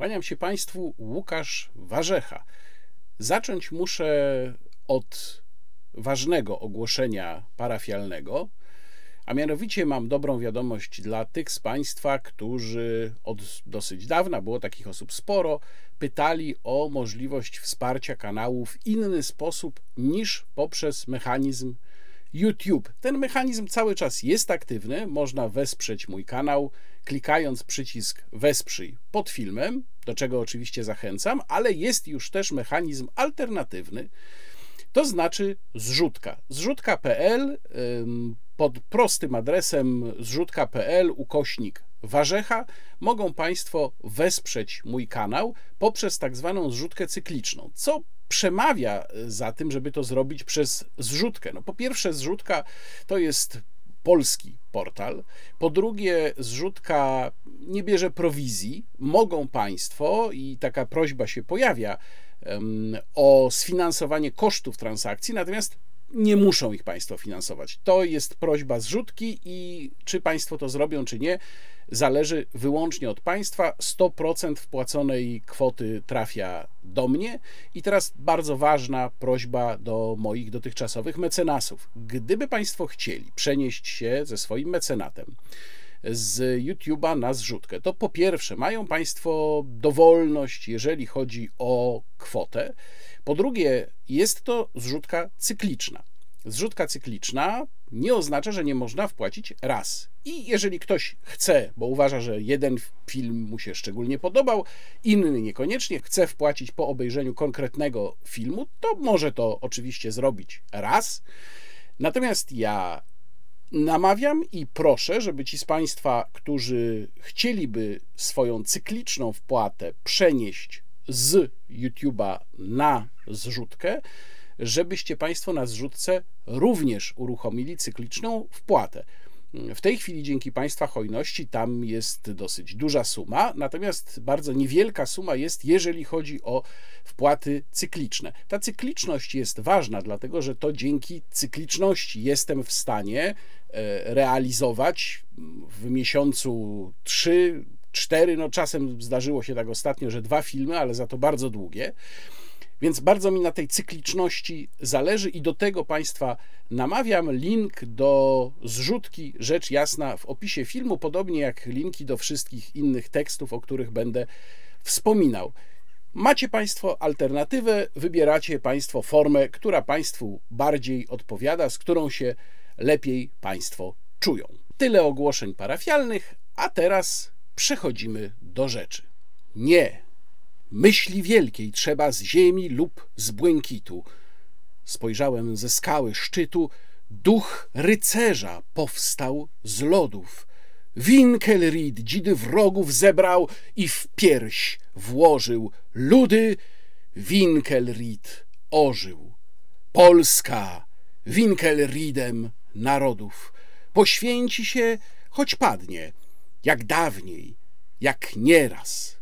Kłaniam się Państwu, Łukasz Warzecha. Zacząć muszę od ważnego ogłoszenia parafialnego, a mianowicie mam dobrą wiadomość dla tych z Państwa, którzy od dosyć dawna, było takich osób sporo, pytali o możliwość wsparcia kanału w inny sposób niż poprzez mechanizm YouTube. Ten mechanizm cały czas jest aktywny, można wesprzeć mój kanał klikając przycisk wesprzyj pod filmem, do czego oczywiście zachęcam, ale jest już też mechanizm alternatywny, to znaczy zrzutka. Zrzutka.pl pod prostym adresem zrzutka.pl ukośnik warzecha mogą Państwo wesprzeć mój kanał poprzez tak zwaną zrzutkę cykliczną. Co przemawia za tym, żeby to zrobić przez zrzutkę? No, po pierwsze, zrzutka to jest polski portal. Po drugie, zrzutka nie bierze prowizji. Mogą Państwo, i taka prośba się pojawia, o sfinansowanie kosztów transakcji, natomiast nie muszą ich Państwo finansować. To jest prośba zrzutki i czy Państwo to zrobią, czy nie, zależy wyłącznie od Państwa. 100% wpłaconej kwoty trafia do mnie. I teraz bardzo ważna prośba do moich dotychczasowych mecenasów. Gdyby Państwo chcieli przenieść się ze swoim mecenatem, z YouTube'a na zrzutkę, to po pierwsze mają Państwo dowolność, jeżeli chodzi o kwotę. Po drugie, jest to zrzutka cykliczna. Zrzutka cykliczna nie oznacza, że nie można wpłacić raz. I jeżeli ktoś chce, bo uważa, że jeden film mu się szczególnie podobał, inny niekoniecznie, chce wpłacić po obejrzeniu konkretnego filmu, to może to oczywiście zrobić raz. Natomiast ja namawiam i proszę, żeby ci z Państwa, którzy chcieliby swoją cykliczną wpłatę przenieść z YouTube'a na zrzutkę, żebyście Państwo na zrzutce również uruchomili cykliczną wpłatę. W tej chwili dzięki Państwa hojności tam jest dosyć duża suma, natomiast bardzo niewielka suma jest, jeżeli chodzi o wpłaty cykliczne. Ta cykliczność jest ważna, dlatego że to dzięki cykliczności jestem w stanie e, realizować w miesiącu 3, 4, no czasem zdarzyło się tak ostatnio, że dwa filmy, ale za to bardzo długie. Więc bardzo mi na tej cykliczności zależy i do tego Państwa namawiam. Link do zrzutki, rzecz jasna, w opisie filmu, podobnie jak linki do wszystkich innych tekstów, o których będę wspominał. Macie Państwo alternatywę, wybieracie Państwo formę, która Państwu bardziej odpowiada, z którą się lepiej Państwo czują. Tyle ogłoszeń parafialnych, a teraz przechodzimy do rzeczy. Nie Myśli wielkiej trzeba z ziemi lub z błękitu. Spojrzałem ze skały szczytu, duch rycerza powstał z lodów. Winkelried dzidy wrogów zebrał i w pierś włożył ludy. Winkelried ożył. Polska Winkelriedem narodów poświęci się, choć padnie, jak dawniej, jak nieraz.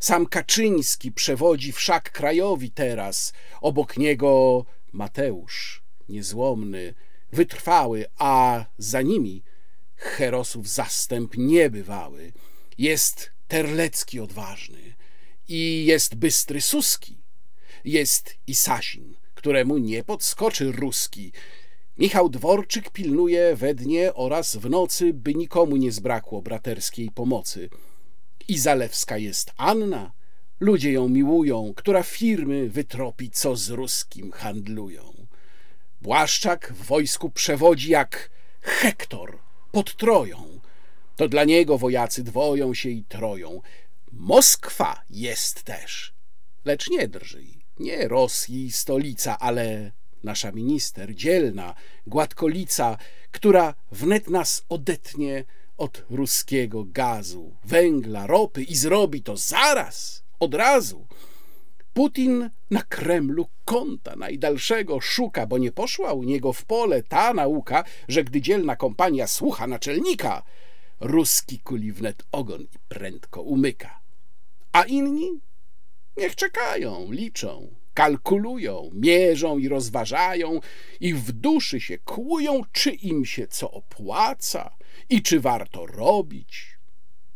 Sam Kaczyński przewodzi wszak krajowi teraz, obok niego Mateusz, niezłomny, wytrwały, a za nimi herosów zastęp niebywały. Jest Terlecki odważny i jest bystry Suski, jest i Sasin, któremu nie podskoczy Ruski. Michał Dworczyk pilnuje we dnie oraz w nocy, by nikomu nie zbrakło braterskiej pomocy – i Zalewska jest Anna, ludzie ją miłują, która firmy wytropi, co z ruskim handlują. Błaszczak w wojsku przewodzi jak Hektor pod Troją. To dla niego wojacy dwoją się i troją. Moskwa jest też, lecz nie drżyj, nie Rosji stolica, ale nasza minister, dzielna, gładkolica, która wnet nas odetnie od ruskiego gazu, węgla, ropy i zrobi to zaraz, od razu. Putin na Kremlu kąta najdalszego szuka, bo nie poszła u niego w pole ta nauka, że gdy dzielna kompania słucha naczelnika, ruski kuli wnet ogon i prędko umyka. A inni niech czekają, liczą, kalkulują, mierzą i rozważają i w duszy się kłują, czy im się co opłaca i czy warto robić.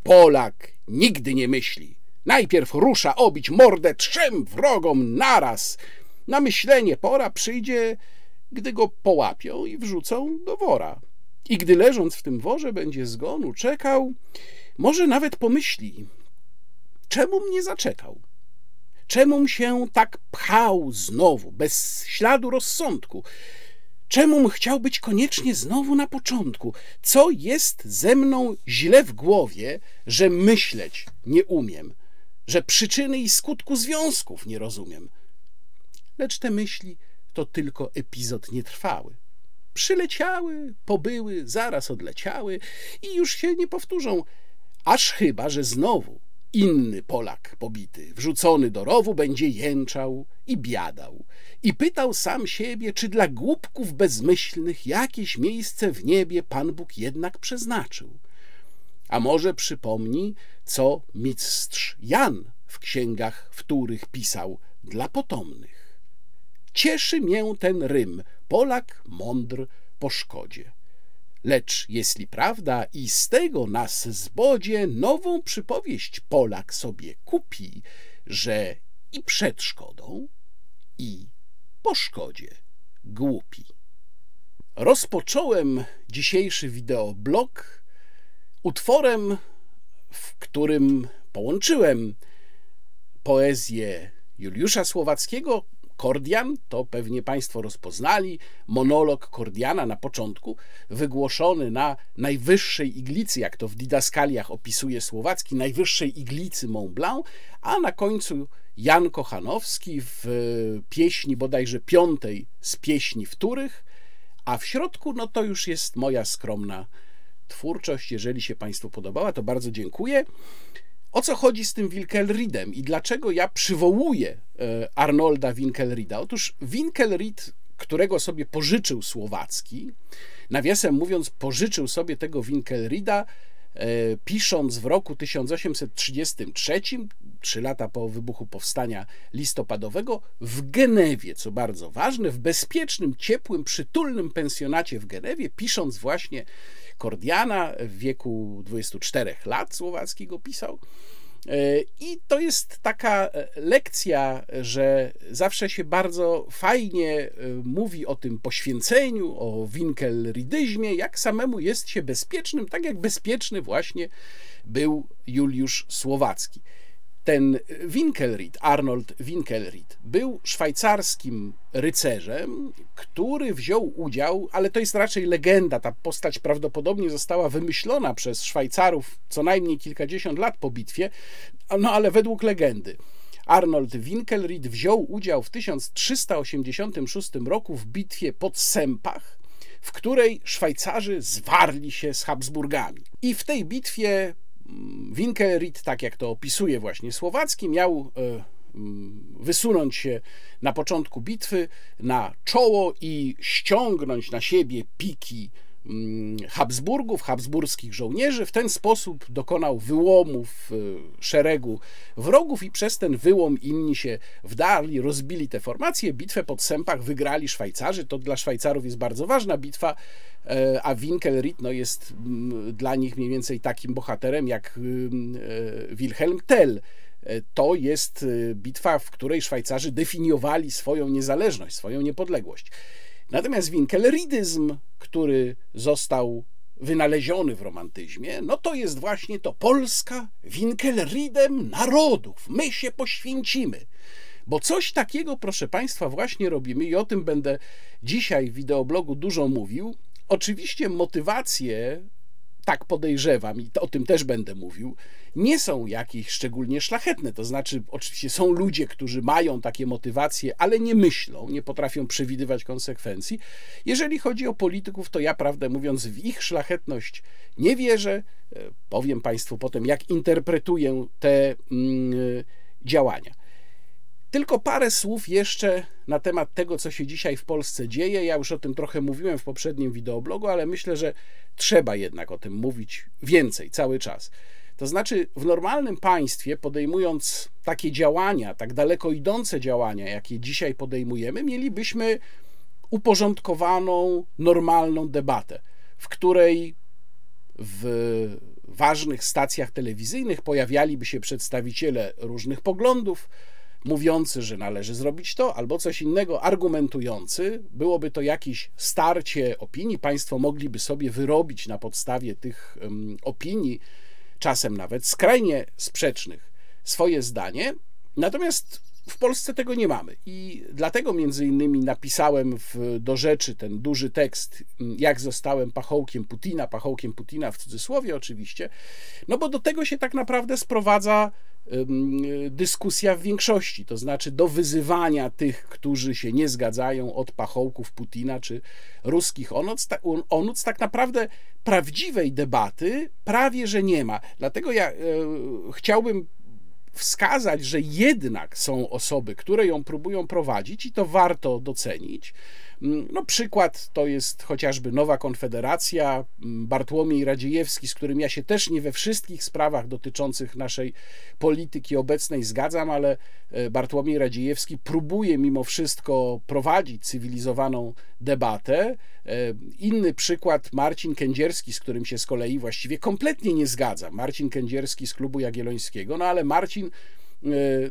Polak nigdy nie myśli, Najpierw rusza obić mordę trzem wrogom naraz. Na myślenie pora przyjdzie, gdy go połapią i wrzucą do wora. I gdy leżąc w tym worze będzie zgonu czekał, może nawet pomyśli, czemu mnie zaczekał? Czemum się tak pchał znowu, bez śladu rozsądku? Czemum chciał być koniecznie znowu na początku? Co jest ze mną źle w głowie, że myśleć nie umiem, że przyczyny i skutku związków nie rozumiem? Lecz te myśli to tylko epizod nietrwały. Przyleciały, pobyły, zaraz odleciały i już się nie powtórzą, aż chyba, że znowu inny Polak pobity, wrzucony do rowu, będzie jęczał i biadał i pytał sam siebie, czy dla głupków bezmyślnych jakieś miejsce w niebie Pan Bóg jednak przeznaczył. A może przypomni, co mistrz Jan w księgach wtórych pisał dla potomnych. Cieszy mię ten rym, Polak mądr po szkodzie. Lecz jeśli prawda i z tego nas zbodzie, nową przypowieść Polak sobie kupi, że i przed szkodą, i po szkodzie głupi. Rozpocząłem dzisiejszy wideoblog utworem, w którym połączyłem poezję Juliusza Słowackiego, Kordian, to pewnie Państwo rozpoznali, monolog Kordiana na początku, wygłoszony na najwyższej iglicy, jak to w didaskaliach opisuje Słowacki, najwyższej iglicy Mont Blanc, a na końcu Jan Kochanowski w pieśni bodajże piątej z pieśni wtórych, a w środku no to już jest moja skromna twórczość. Jeżeli się Państwu podobała, to bardzo dziękuję. O co chodzi z tym Winkelriedem i dlaczego ja przywołuję e, Arnolda Winkelrieda? Otóż Winkelried, którego sobie pożyczył Słowacki, nawiasem mówiąc, pożyczył sobie tego Winkelrieda, e, pisząc w roku 1833, trzy lata po wybuchu powstania listopadowego, w Genewie, co bardzo ważne, w bezpiecznym, ciepłym, przytulnym pensjonacie w Genewie, pisząc właśnie Kordiana w wieku 24 lat, Słowacki go pisał. E, I to jest taka e, lekcja, że zawsze się bardzo fajnie e, mówi o tym poświęceniu, o winkelridyzmie, jak samemu jest się bezpiecznym, tak jak bezpieczny właśnie był Juliusz Słowacki. Ten Winkelried, Arnold Winkelried, był szwajcarskim rycerzem, który wziął udział, ale to jest raczej legenda. Ta postać prawdopodobnie została wymyślona przez Szwajcarów co najmniej kilkadziesiąt lat po bitwie, no ale według legendy. Arnold Winkelried wziął udział w 1386 roku w bitwie pod Sempach, w której Szwajcarzy zwarli się z Habsburgami. I w tej bitwie Winkelried, tak jak to opisuje właśnie Słowacki, miał e, wysunąć się na początku bitwy na czoło i ściągnąć na siebie piki Habsburgów, habsburskich żołnierzy. W ten sposób dokonał wyłomu w e, szeregu wrogów i przez ten wyłom inni się wdarli, rozbili te formacje. Bitwę pod Sempach wygrali Szwajcarzy. To dla Szwajcarów jest bardzo ważna bitwa, e, a Winkelried no, jest dla nich mniej więcej takim bohaterem jak e, Wilhelm Tell. To jest bitwa, w której Szwajcarzy definiowali swoją niezależność, swoją niepodległość. Natomiast winkelridyzm, który został wynaleziony w romantyzmie, no to jest właśnie to Polska winkelridem narodów. My się poświęcimy. Bo coś takiego, proszę Państwa, właśnie robimy i o tym będę dzisiaj w wideoblogu dużo mówił. Oczywiście motywacje tak podejrzewam i o tym też będę mówił, nie są jakieś szczególnie szlachetne. To znaczy, oczywiście są ludzie, którzy mają takie motywacje, ale nie myślą, nie potrafią przewidywać konsekwencji. Jeżeli chodzi o polityków, to ja, prawdę mówiąc, w ich szlachetność nie wierzę. E, powiem Państwu potem, jak interpretuję te mm, działania. Tylko parę słów jeszcze na temat tego, co się dzisiaj w Polsce dzieje. Ja już o tym trochę mówiłem w poprzednim wideoblogu, ale myślę, że trzeba jednak o tym mówić więcej, cały czas. To znaczy, w normalnym państwie, podejmując takie działania, tak daleko idące działania, jakie dzisiaj podejmujemy, mielibyśmy uporządkowaną, normalną debatę, w której w ważnych stacjach telewizyjnych pojawialiby się przedstawiciele różnych poglądów, mówiący, że należy zrobić to, albo coś innego, argumentujący. Byłoby to jakieś starcie opinii. Państwo mogliby sobie wyrobić na podstawie tych opinii, czasem nawet skrajnie sprzecznych, swoje zdanie. Natomiast w Polsce tego nie mamy i dlatego między innymi napisałem w, do rzeczy ten duży tekst, jak zostałem pachołkiem Putina, pachołkiem Putina w cudzysłowie oczywiście, no bo do tego się tak naprawdę sprowadza dyskusja w większości, to znaczy do wyzywania tych, którzy się nie zgadzają od pachołków Putina czy ruskich onuc, onuc tak naprawdę prawdziwej debaty prawie że nie ma. Dlatego ja e, chciałbym wskazać, że jednak są osoby, które ją próbują prowadzić i to warto docenić. Mm, no, przykład to jest chociażby Nowa Konfederacja, mm, Bartłomiej Radziejewski, z którym ja się też nie we wszystkich sprawach dotyczących naszej polityki obecnej zgadzam, ale e, Bartłomiej Radziejewski próbuje mimo wszystko prowadzić cywilizowaną debatę. E, inny przykład Marcin Kędzierski, z którym się z kolei właściwie kompletnie nie zgadzam. Marcin Kędzierski z klubu Jagiellońskiego, no ale Marcin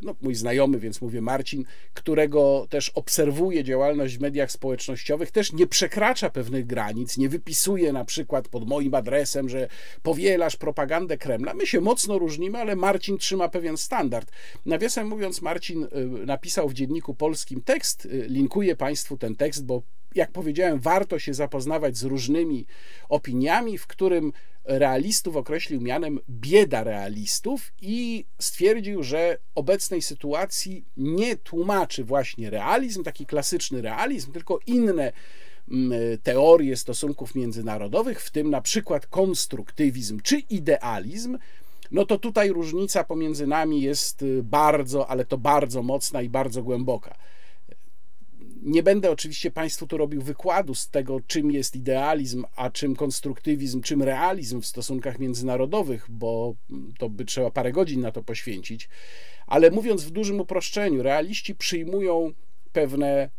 no, mój znajomy, więc mówię Marcin, którego też obserwuje działalność w mediach społecznościowych, też nie przekracza pewnych granic, nie wypisuje na przykład pod moim adresem, że powielasz propagandę Kremla. My się mocno różnimy, ale Marcin trzyma pewien standard. Nawiasem mówiąc, Marcin e, napisał w Dzienniku Polskim tekst, e, linkuję Państwu ten tekst, bo jak powiedziałem, warto się zapoznawać z różnymi opiniami, w którym realistów określił mianem bieda realistów i stwierdził, że obecnej sytuacji nie tłumaczy właśnie realizm, taki klasyczny realizm, tylko inne mm, teorie stosunków międzynarodowych, w tym na przykład konstruktywizm czy idealizm, no to tutaj różnica pomiędzy nami jest bardzo, ale to bardzo mocna i bardzo głęboka. Nie będę oczywiście Państwu tu robił wykładu z tego, czym jest idealizm, a czym konstruktywizm, czym realizm w stosunkach międzynarodowych, bo to by trzeba parę godzin na to poświęcić. Ale mówiąc w dużym uproszczeniu, realiści przyjmują pewne e,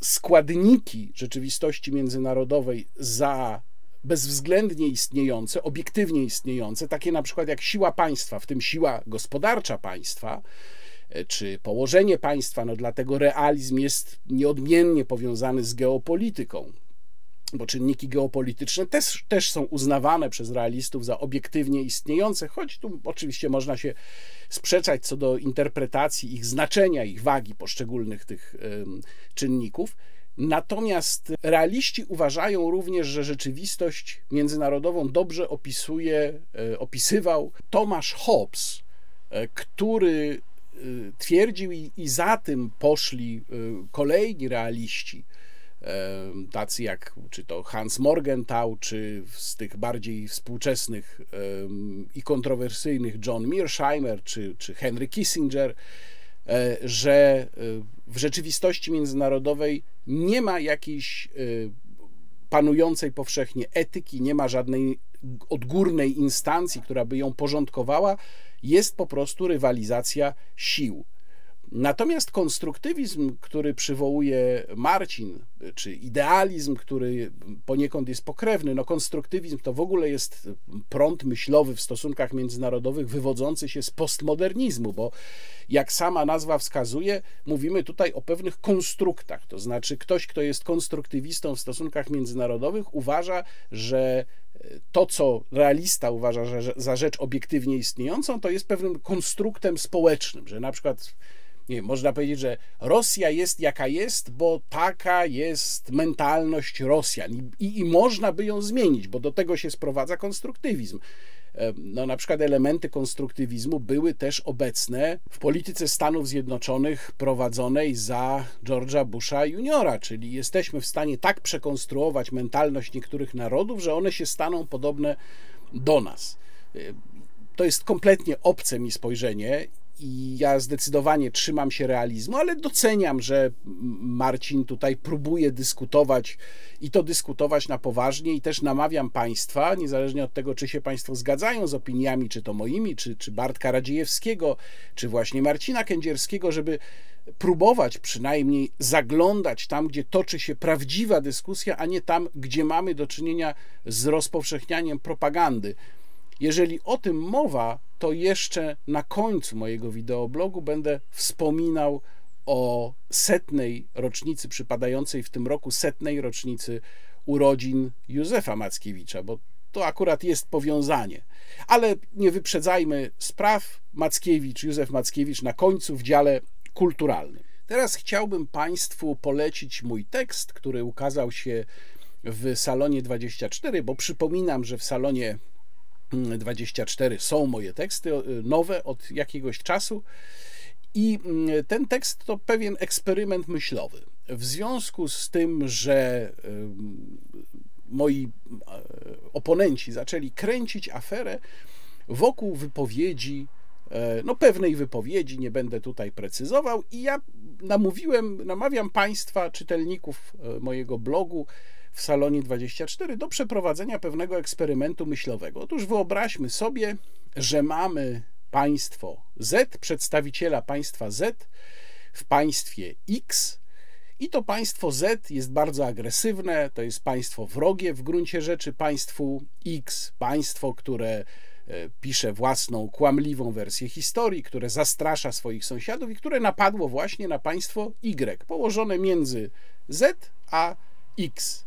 składniki rzeczywistości międzynarodowej za bezwzględnie istniejące, obiektywnie istniejące, takie na przykład jak siła państwa, w tym siła gospodarcza państwa, czy położenie państwa. No dlatego realizm jest nieodmiennie powiązany z geopolityką bo czynniki geopolityczne też, też są uznawane przez realistów za obiektywnie istniejące, choć tu oczywiście można się sprzeczać co do interpretacji ich znaczenia, ich wagi poszczególnych tych czynników. Natomiast realiści uważają również, że rzeczywistość międzynarodową dobrze opisuje, e, opisywał Thomas Hobbes, e, który twierdził i, i za tym poszli y, kolejni realiści, tacy jak czy to Hans Morgenthau, czy z tych bardziej współczesnych i kontrowersyjnych John Mearsheimer, czy, czy Henry Kissinger, że w rzeczywistości międzynarodowej nie ma jakiejś panującej powszechnie etyki, nie ma żadnej odgórnej instancji, która by ją porządkowała, jest po prostu rywalizacja sił. Natomiast konstruktywizm, który przywołuje Marcin, czy idealizm, który poniekąd jest pokrewny, no konstruktywizm to w ogóle jest prąd myślowy w stosunkach międzynarodowych wywodzący się z postmodernizmu, bo jak sama nazwa wskazuje, mówimy tutaj o pewnych konstruktach, to znaczy ktoś, kto jest konstruktywistą w stosunkach międzynarodowych, uważa, że to, co realista uważa za rzecz obiektywnie istniejącą, to jest pewnym konstruktem społecznym, że na przykład nie wiem, można powiedzieć, że Rosja jest jaka jest, bo taka jest mentalność Rosjan i, i można by ją zmienić, bo do tego się sprowadza konstruktywizm. No, na przykład elementy konstruktywizmu były też obecne w polityce Stanów Zjednoczonych prowadzonej za George'a Busha juniora, czyli jesteśmy w stanie tak przekonstruować mentalność niektórych narodów, że one się staną podobne do nas. To jest kompletnie obce mi spojrzenie i ja zdecydowanie trzymam się realizmu, ale doceniam, że Marcin tutaj próbuje dyskutować i to dyskutować na poważnie i też namawiam Państwa, niezależnie od tego, czy się Państwo zgadzają z opiniami, czy to moimi, czy, czy Bartka Radziejewskiego, czy właśnie Marcina Kędzierskiego, żeby próbować przynajmniej zaglądać tam, gdzie toczy się prawdziwa dyskusja, a nie tam, gdzie mamy do czynienia z rozpowszechnianiem propagandy. Jeżeli o tym mowa, to jeszcze na końcu mojego wideoblogu będę wspominał o setnej rocznicy, przypadającej w tym roku setnej rocznicy urodzin Józefa Mackiewicza, bo to akurat jest powiązanie. Ale nie wyprzedzajmy spraw. Mackiewicz, Józef Mackiewicz na końcu w dziale kulturalnym. Teraz chciałbym Państwu polecić mój tekst, który ukazał się w salonie 24, bo przypominam, że w salonie 24 są moje teksty nowe od jakiegoś czasu. I mm, ten tekst to pewien eksperyment myślowy. W związku z tym, że moi e, oponenci zaczęli kręcić aferę wokół wypowiedzi, e, no pewnej wypowiedzi, nie będę tutaj precyzował, i ja namówiłem, namawiam Państwa, czytelników e, mojego blogu w Salonie 24 do przeprowadzenia pewnego eksperymentu myślowego. Otóż wyobraźmy sobie, że mamy państwo Z, przedstawiciela państwa Z w państwie X, i to państwo Z jest bardzo agresywne, to jest państwo wrogie w gruncie rzeczy państwu X, państwo, które e, pisze własną kłamliwą wersję historii, które zastrasza swoich sąsiadów i które napadło właśnie na państwo Y, położone między Z a X.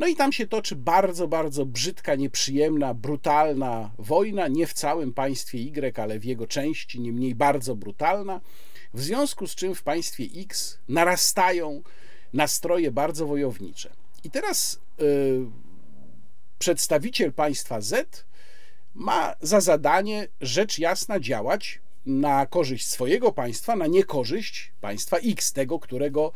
No i tam się toczy bardzo, bardzo brzydka, nieprzyjemna, brutalna wojna, nie w całym państwie Y, ale w jego części, niemniej bardzo brutalna. W związku z czym w państwie X narastają nastroje bardzo wojownicze. I teraz yy, przedstawiciel państwa Z ma za zadanie rzecz jasna działać na korzyść swojego państwa, na niekorzyść państwa X, tego, którego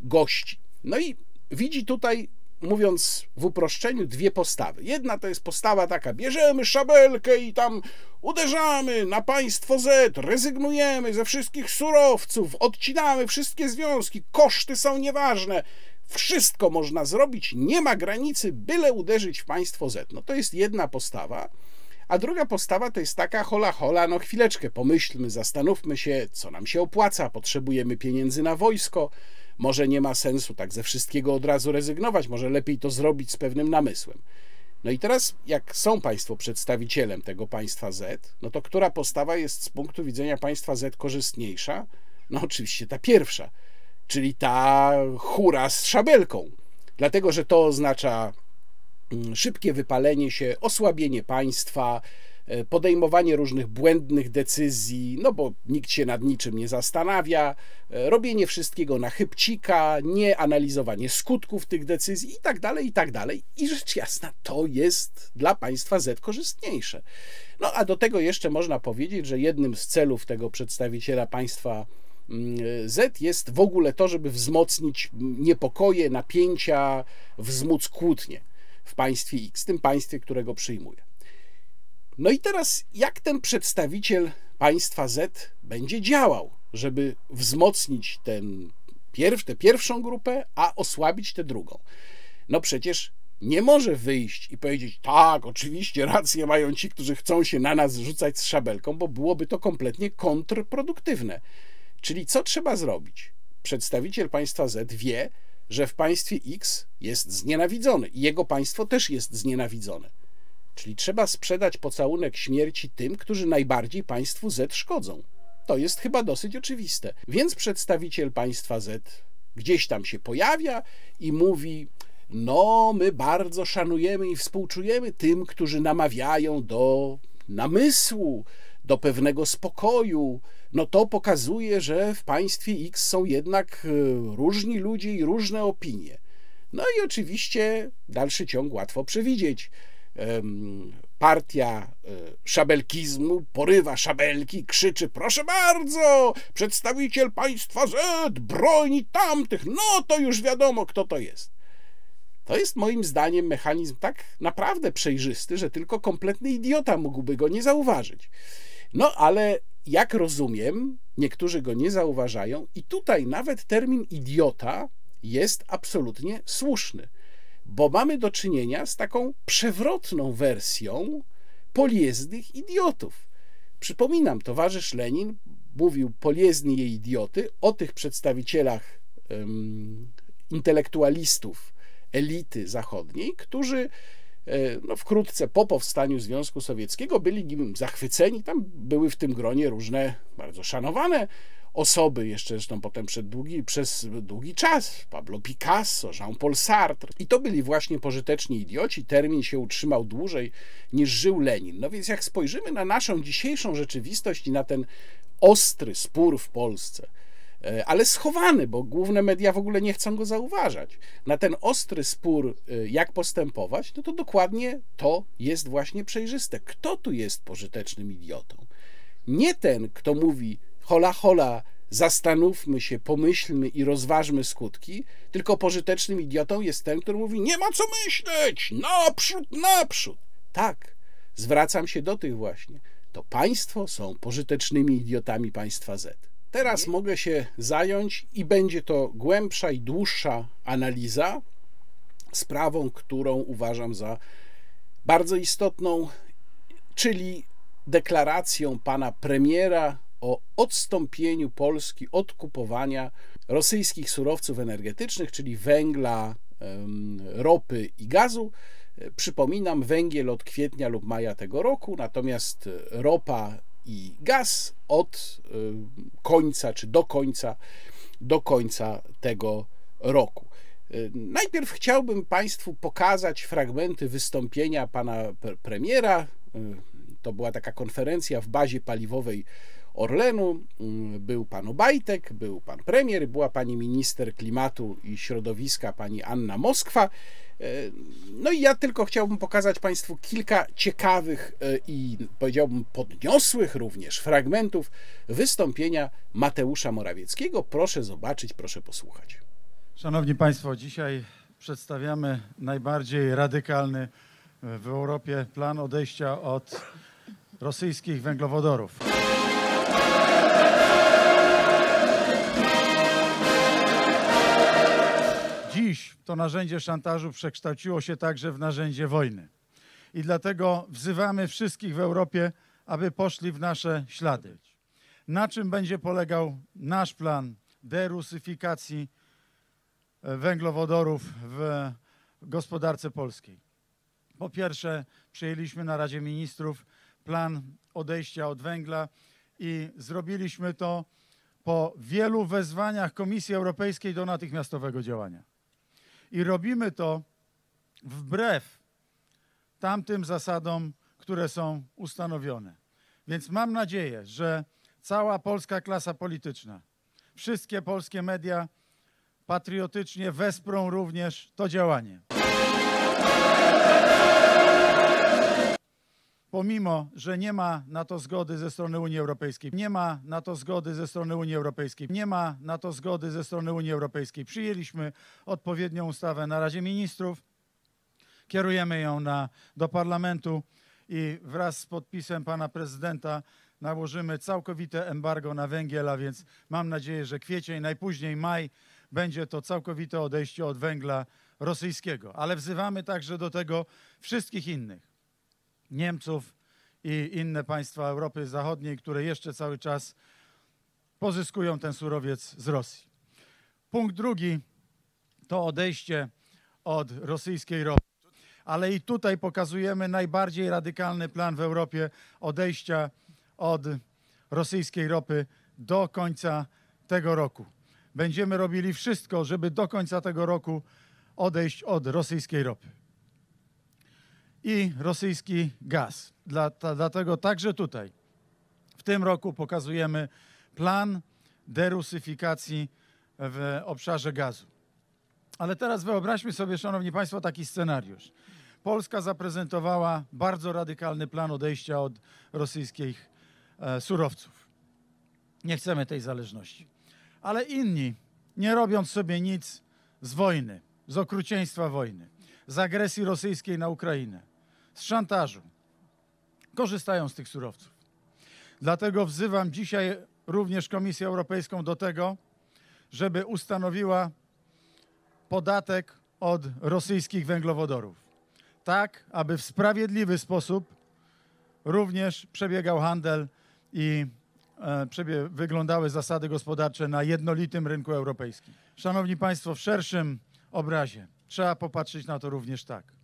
gości. No i widzi tutaj mówiąc w uproszczeniu, dwie postawy. Jedna to jest postawa taka: bierzemy szabelkę i tam uderzamy na państwo Z, rezygnujemy ze wszystkich surowców, odcinamy wszystkie związki, koszty są nieważne. Wszystko można zrobić, nie ma granicy, byle uderzyć w państwo Z. No to jest jedna postawa. A druga postawa to jest taka hola hola, no chwileczkę, pomyślmy, zastanówmy się, co nam się opłaca, potrzebujemy pieniędzy na wojsko, może nie ma sensu tak ze wszystkiego od razu rezygnować, może lepiej to zrobić z pewnym namysłem. No i teraz, jak są Państwo przedstawicielem tego państwa Z, no to która postawa jest z punktu widzenia państwa Z korzystniejsza? No oczywiście ta pierwsza, czyli ta hura z szabelką. Dlatego, że to oznacza mm, szybkie wypalenie się, osłabienie państwa, podejmowanie różnych błędnych decyzji, no bo nikt się nad niczym nie zastanawia, e, robienie wszystkiego na chybcika, nie analizowanie skutków tych decyzji i tak dalej, i tak dalej. I rzecz jasna, to jest dla państwa Z korzystniejsze. No a do tego jeszcze można powiedzieć, że jednym z celów tego przedstawiciela państwa mm, Z jest w ogóle to, żeby wzmocnić niepokoje, napięcia, wzmóc kłótnie w państwie X, tym państwie, którego przyjmuje. No i teraz, jak ten przedstawiciel państwa Z będzie działał, żeby wzmocnić ten pierw, tę pierwszą grupę, a osłabić tę drugą? No przecież nie może wyjść i powiedzieć, tak, oczywiście rację mają ci, którzy chcą się na nas rzucać z szabelką, bo byłoby to kompletnie kontrproduktywne. Czyli co trzeba zrobić? Przedstawiciel państwa Z wie, że w państwie X jest znienawidzony i jego państwo też jest znienawidzone. Czyli trzeba sprzedać pocałunek śmierci tym, którzy najbardziej państwu Z szkodzą. To jest chyba dosyć oczywiste. Więc przedstawiciel państwa Z gdzieś tam się pojawia i mówi: No, my bardzo szanujemy i współczujemy tym, którzy namawiają do namysłu, do pewnego spokoju. No to pokazuje, że w państwie X są jednak e, różni ludzie i różne opinie. No i oczywiście dalszy ciąg łatwo przewidzieć partia e, szabelkizmu porywa szabelki, krzyczy: Proszę bardzo, przedstawiciel państwa Z broni tamtych, no to już wiadomo, kto to jest. To jest moim zdaniem mechanizm tak naprawdę przejrzysty, że tylko kompletny idiota mógłby go nie zauważyć. No ale jak rozumiem, niektórzy go nie zauważają, i tutaj nawet termin idiota jest absolutnie słuszny bo mamy do czynienia z taką przewrotną wersją polijezdnych idiotów. Przypominam, towarzysz Lenin mówił Poliezny i idioty o tych przedstawicielach um, intelektualistów elity zachodniej, którzy e, no, wkrótce po powstaniu Związku Sowieckiego byli nim zachwyceni. Tam były w tym gronie różne bardzo szanowane osoby, jeszcze zresztą potem przed długi, przez długi czas, Pablo Picasso, Jean-Paul Sartre. I to byli właśnie pożyteczni idioci. Termin się utrzymał dłużej niż żył Lenin. No więc jak spojrzymy na naszą dzisiejszą rzeczywistość i na ten ostry spór w Polsce, e, ale schowany, bo główne media w ogóle nie chcą go zauważać. Na ten ostry spór, e, jak postępować, no to dokładnie to jest właśnie przejrzyste. Kto tu jest pożytecznym idiotą? Nie ten, kto mówi, hola, hola, zastanówmy się, pomyślmy i rozważmy skutki, tylko pożytecznym idiotą jest ten, który mówi, nie ma co myśleć, naprzód, naprzód. Tak, zwracam się do tych właśnie. To państwo są pożytecznymi idiotami państwa Z. Teraz mogę się zająć i będzie to głębsza i dłuższa analiza sprawą, którą uważam za bardzo istotną, czyli deklaracją pana premiera o odstąpieniu Polski od kupowania rosyjskich surowców energetycznych, czyli węgla, ropy i gazu. Przypominam, węgiel od kwietnia lub maja tego roku, natomiast ropa i gaz od końca czy do końca do końca tego roku. Najpierw chciałbym Państwu pokazać fragmenty wystąpienia pana premiera. To była taka konferencja w bazie paliwowej Orlenu, mm, był pan Obajtek, był pan premier, była pani minister klimatu i środowiska, pani Anna Moskwa. E, no i ja tylko chciałbym pokazać Państwu kilka ciekawych e, i powiedziałbym podniosłych również fragmentów wystąpienia Mateusza Morawieckiego. Proszę zobaczyć, proszę posłuchać. Szanowni Państwo, dzisiaj przedstawiamy najbardziej radykalny w Europie plan odejścia od rosyjskich węglowodorów. Dziś to narzędzie szantażu przekształciło się także w narzędzie wojny. I dlatego wzywamy wszystkich w Europie, aby poszli w nasze ślady. Na czym będzie polegał nasz plan derusyfikacji e, węglowodorów w gospodarce polskiej? Po pierwsze, przyjęliśmy na Radzie Ministrów plan odejścia od węgla i zrobiliśmy to po wielu wezwaniach Komisji Europejskiej do natychmiastowego działania. I robimy to wbrew tamtym zasadom, które są ustanowione. Więc mam nadzieję, że cała polska klasa polityczna, wszystkie polskie media patriotycznie wesprą również to działanie. Pomimo, że nie ma na to zgody ze strony Unii Europejskiej, nie ma na to zgody ze strony Unii Europejskiej, nie ma na to zgody ze strony Unii Europejskiej. Przyjęliśmy odpowiednią ustawę na Radzie Ministrów, kierujemy ją na, do parlamentu i wraz z podpisem pana prezydenta nałożymy całkowite embargo na węgiel, a więc mam nadzieję, że kwiecień, najpóźniej maj będzie to całkowite odejście od węgla rosyjskiego. Ale wzywamy także do tego wszystkich innych Niemców i inne państwa Europy Zachodniej, które jeszcze cały czas pozyskują ten surowiec z Rosji. Punkt drugi to odejście od rosyjskiej ropy. Ale i tutaj pokazujemy najbardziej radykalny plan w Europie odejścia od rosyjskiej ropy do końca tego roku. Będziemy robili wszystko, żeby do końca tego roku odejść od rosyjskiej ropy i rosyjski gaz. Dlatego także tutaj w tym roku pokazujemy plan derusyfikacji w obszarze gazu. Ale teraz wyobraźmy sobie, Szanowni Państwo, taki scenariusz. Polska zaprezentowała bardzo radykalny plan odejścia od rosyjskich e, surowców. Nie chcemy tej zależności. Ale inni, nie robiąc sobie nic z wojny, z okrucieństwa wojny, z agresji rosyjskiej na Ukrainę, z szantażu. Korzystają z tych surowców. Dlatego wzywam dzisiaj również Komisję Europejską do tego, żeby ustanowiła podatek od rosyjskich węglowodorów. Tak, aby w sprawiedliwy sposób również przebiegał handel i e, wyglądały zasady gospodarcze na jednolitym rynku europejskim. Szanowni Państwo, w szerszym obrazie trzeba popatrzeć na to również tak.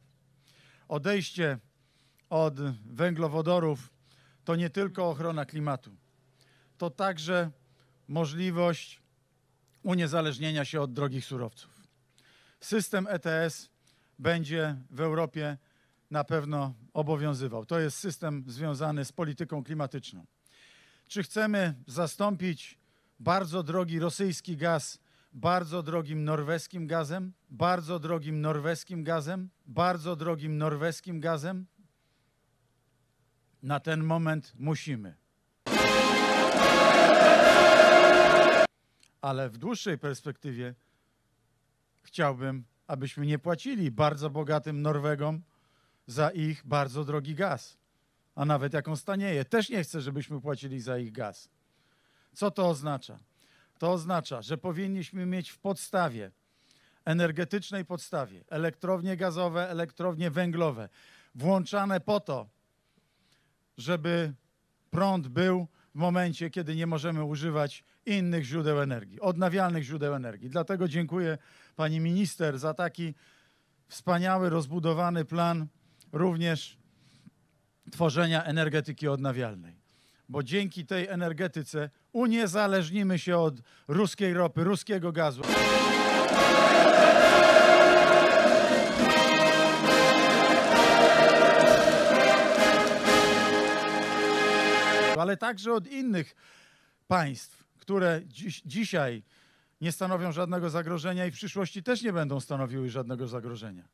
Odejście od węglowodorów to nie tylko ochrona klimatu, to także możliwość uniezależnienia się od drogich surowców. System ETS będzie w Europie na pewno obowiązywał. To jest system związany z polityką klimatyczną. Czy chcemy zastąpić bardzo drogi rosyjski gaz bardzo drogim norweskim gazem? Bardzo drogim norweskim gazem? Bardzo drogim norweskim gazem? Na ten moment musimy. Ale w dłuższej perspektywie chciałbym, abyśmy nie płacili bardzo bogatym Norwegom za ich bardzo drogi gaz, a nawet jak on stanieje. Też nie chcę, żebyśmy płacili za ich gaz. Co to oznacza? To oznacza, że powinniśmy mieć w podstawie, energetycznej podstawie, elektrownie gazowe, elektrownie węglowe, włączane po to, żeby prąd był w momencie, kiedy nie możemy używać innych źródeł energii, odnawialnych źródeł energii. Dlatego dziękuję pani minister za taki wspaniały, rozbudowany plan również tworzenia energetyki odnawialnej. Bo dzięki tej energetyce uniezależnimy się od ruskiej ropy, ruskiego gazu. Ale także od innych państw, które dziś, dzisiaj nie stanowią żadnego zagrożenia i w przyszłości też nie będą stanowiły żadnego zagrożenia.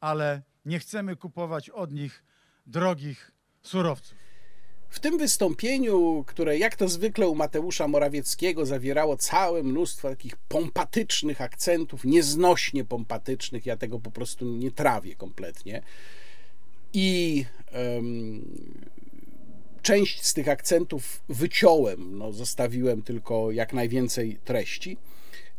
Ale nie chcemy kupować od nich drogich surowców. W tym wystąpieniu, które jak to zwykle u Mateusza Morawieckiego zawierało całe mnóstwo takich pompatycznych akcentów, nieznośnie pompatycznych, ja tego po prostu nie trawię kompletnie. I um, część z tych akcentów wyciąłem, no, zostawiłem tylko jak najwięcej treści.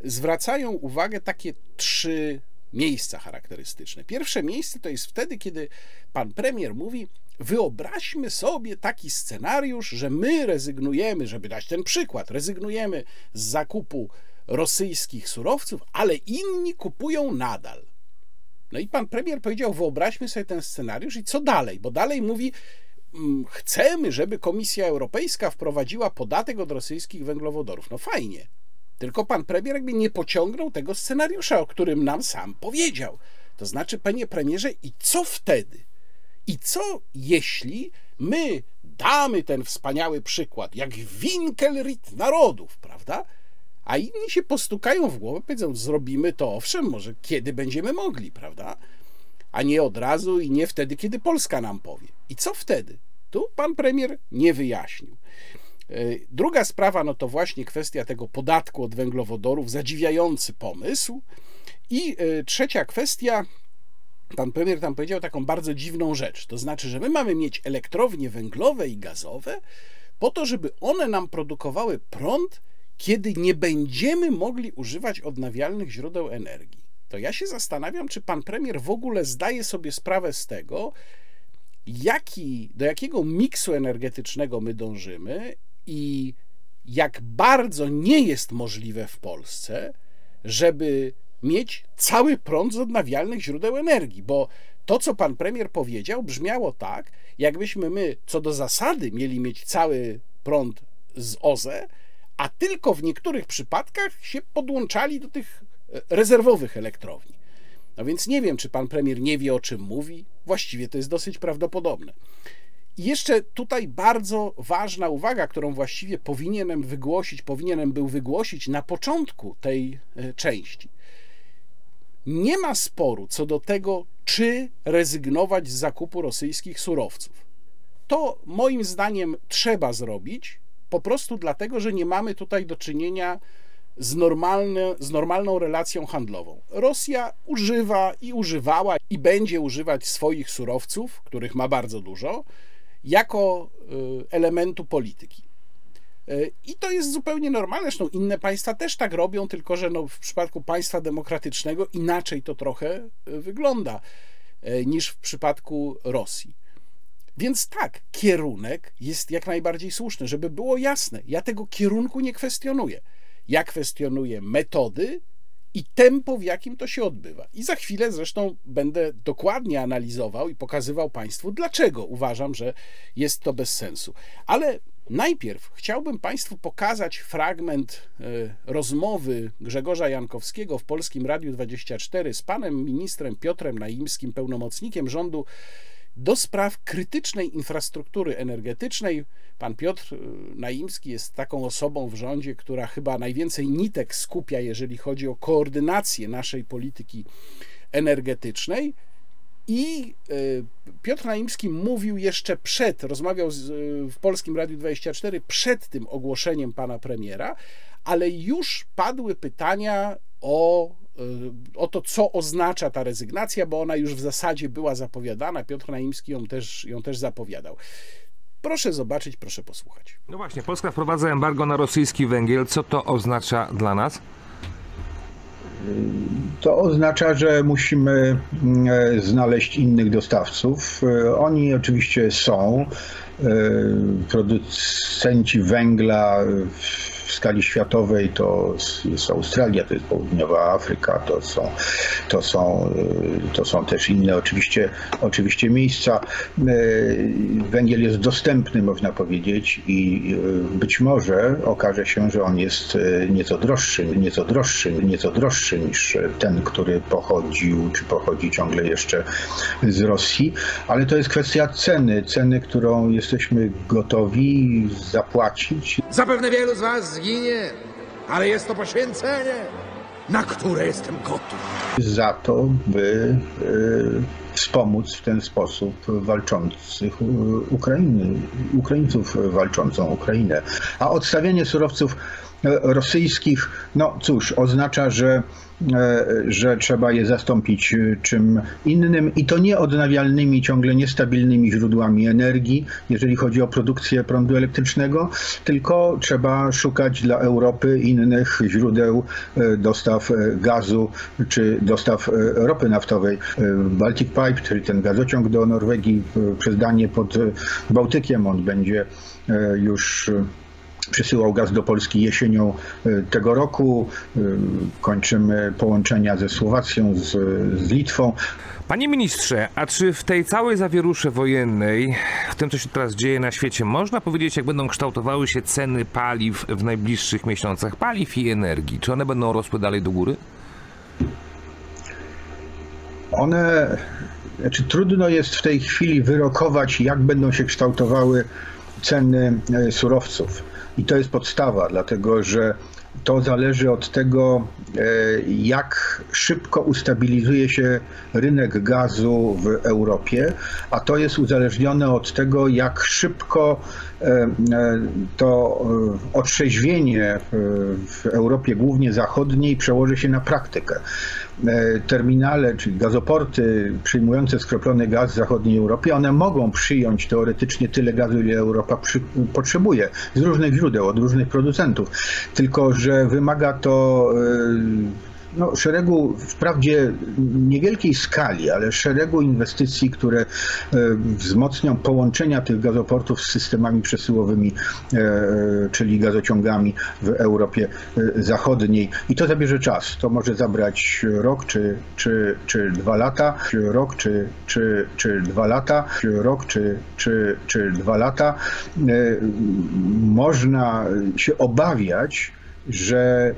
Zwracają uwagę takie trzy miejsca charakterystyczne. Pierwsze miejsce to jest wtedy, kiedy pan premier mówi: Wyobraźmy sobie taki scenariusz, że my rezygnujemy, żeby dać ten przykład, rezygnujemy z zakupu rosyjskich surowców, ale inni kupują nadal. No i pan premier powiedział: Wyobraźmy sobie ten scenariusz i co dalej? Bo dalej mówi: mm, Chcemy, żeby Komisja Europejska wprowadziła podatek od rosyjskich węglowodorów. No fajnie. Tylko pan premier jakby nie pociągnął tego scenariusza, o którym nam sam powiedział. To znaczy, panie premierze, i co wtedy? I co jeśli my damy ten wspaniały przykład, jak Winkelried narodów, prawda? A inni się postukają w głowę, powiedzą, zrobimy to, owszem, może kiedy będziemy mogli, prawda? A nie od razu i nie wtedy, kiedy Polska nam powie. I co wtedy? Tu pan premier nie wyjaśnił. E, druga sprawa, no to właśnie kwestia tego podatku od węglowodorów, zadziwiający pomysł. I e, trzecia kwestia, pan premier tam powiedział taką bardzo dziwną rzecz. To znaczy, że my mamy mieć elektrownie węglowe i gazowe po to, żeby one nam produkowały prąd, kiedy nie będziemy mogli używać odnawialnych źródeł energii. To ja się zastanawiam, czy pan premier w ogóle zdaje sobie sprawę z tego, jaki, do jakiego miksu energetycznego my dążymy i jak bardzo nie jest możliwe w Polsce, żeby mieć cały prąd z odnawialnych źródeł energii, bo to, co pan premier powiedział, brzmiało tak, jakbyśmy my co do zasady mieli mieć cały prąd z OZE, a tylko w niektórych przypadkach się podłączali do tych e, rezerwowych elektrowni. No więc nie wiem, czy pan premier nie wie, o czym mówi. Właściwie to jest dosyć prawdopodobne. I jeszcze tutaj bardzo ważna uwaga, którą właściwie powinienem wygłosić, powinienem był wygłosić na początku tej e, części. Nie ma sporu co do tego, czy rezygnować z zakupu rosyjskich surowców. To moim zdaniem trzeba zrobić, po prostu dlatego, że nie mamy tutaj do czynienia z, z normalną relacją handlową. Rosja używa i używała i będzie używać swoich surowców, których ma bardzo dużo, jako y, elementu polityki. Y, I to jest zupełnie normalne. Zresztą inne państwa też tak robią, tylko że no w przypadku państwa demokratycznego inaczej to trochę y, wygląda niż w przypadku Rosji. Więc tak, kierunek jest jak najbardziej słuszny, żeby było jasne. Ja tego kierunku nie kwestionuję. Ja kwestionuję metody i tempo, w jakim to się odbywa. I za chwilę zresztą będę dokładnie analizował i pokazywał Państwu, dlaczego uważam, że jest to bez sensu. Ale najpierw chciałbym Państwu pokazać fragment e, rozmowy Grzegorza Jankowskiego w Polskim Radiu 24 z panem ministrem Piotrem Naimskim, pełnomocnikiem rządu do spraw krytycznej infrastruktury energetycznej. Pan Piotr y, Naimski jest taką osobą w rządzie, która chyba najwięcej nitek skupia, jeżeli chodzi o koordynację naszej polityki energetycznej. I y, Piotr Naimski mówił jeszcze przed, rozmawiał z, w Polskim Radiu 24 przed tym ogłoszeniem pana premiera, ale już padły pytania o o to, co oznacza ta rezygnacja, bo ona już w zasadzie była zapowiadana. Piotr Naimski ją też, ją też zapowiadał. Proszę zobaczyć, proszę posłuchać. No właśnie, Polska wprowadza embargo na rosyjski węgiel. Co to oznacza dla nas? To oznacza, że musimy mm, znaleźć innych dostawców. Oni oczywiście są. Producenci węgla w skali światowej to jest Australia, to jest Południowa Afryka, to są, to są, y, to są też inne oczywiście, oczywiście miejsca. Y, węgiel jest dostępny, można powiedzieć, i y, być może okaże się, że on jest nieco droższy, nieco droższy, nieco droższy niż ten, który pochodził, czy pochodzi ciągle jeszcze z Rosji, ale to jest kwestia ceny, ceny, którą jesteśmy gotowi zapłacić. Zapewne wielu z Was zginie, ale jest to poświęcenie, na które jestem gotów. Za to, by y, wspomóc w ten sposób walczących Ukrainy, Ukraińców walczącą Ukrainę. A odstawianie surowców rosyjskich, no cóż, oznacza, że E, że trzeba je zastąpić e, czym innym i to nie odnawialnymi, ciągle niestabilnymi źródłami energii, jeżeli chodzi o produkcję prądu elektrycznego, tylko trzeba szukać dla Europy innych źródeł e, dostaw gazu czy dostaw ropy naftowej. Baltic Pipe, czyli ten gazociąg do Norwegii przez Danię pod Bałtykiem, on będzie już przysyłał gaz do Polski jesienią e, tego roku. E, kończymy połączenia ze Słowacją, z, z Litwą. Panie ministrze, a czy w tej całej zawierusze wojennej, w tym co się teraz dzieje na świecie, można powiedzieć, jak będą kształtowały się ceny paliw w najbliższych miesiącach, paliw i energii? Czy one będą rosły dalej do góry? One, znaczy trudno jest w tej chwili wyrokować, jak będą się kształtowały ceny e, surowców. I to jest podstawa, dlatego że to zależy od tego, e, jak szybko ustabilizuje się rynek gazu w Europie, a to jest uzależnione od tego, jak szybko to otrzeźwienie w Europie, głównie zachodniej, przełoży się na praktykę. E, terminale, czyli gazoporty przyjmujące skroplony gaz w zachodniej Europie, one mogą przyjąć teoretycznie tyle gazu, ile Europa przy, potrzebuje z różnych źródeł, od różnych producentów. Tylko, że wymaga to e, no, szeregu, wprawdzie niewielkiej skali, ale szeregu inwestycji, które e, wzmocnią połączenia tych gazoportów z systemami przesyłowymi, e, czyli gazociągami w Europie e, Zachodniej. I to zabierze czas. To może zabrać rok czy, czy, czy dwa lata, rok czy, czy, czy dwa lata, rok czy, czy, czy dwa lata. Można się obawiać, że,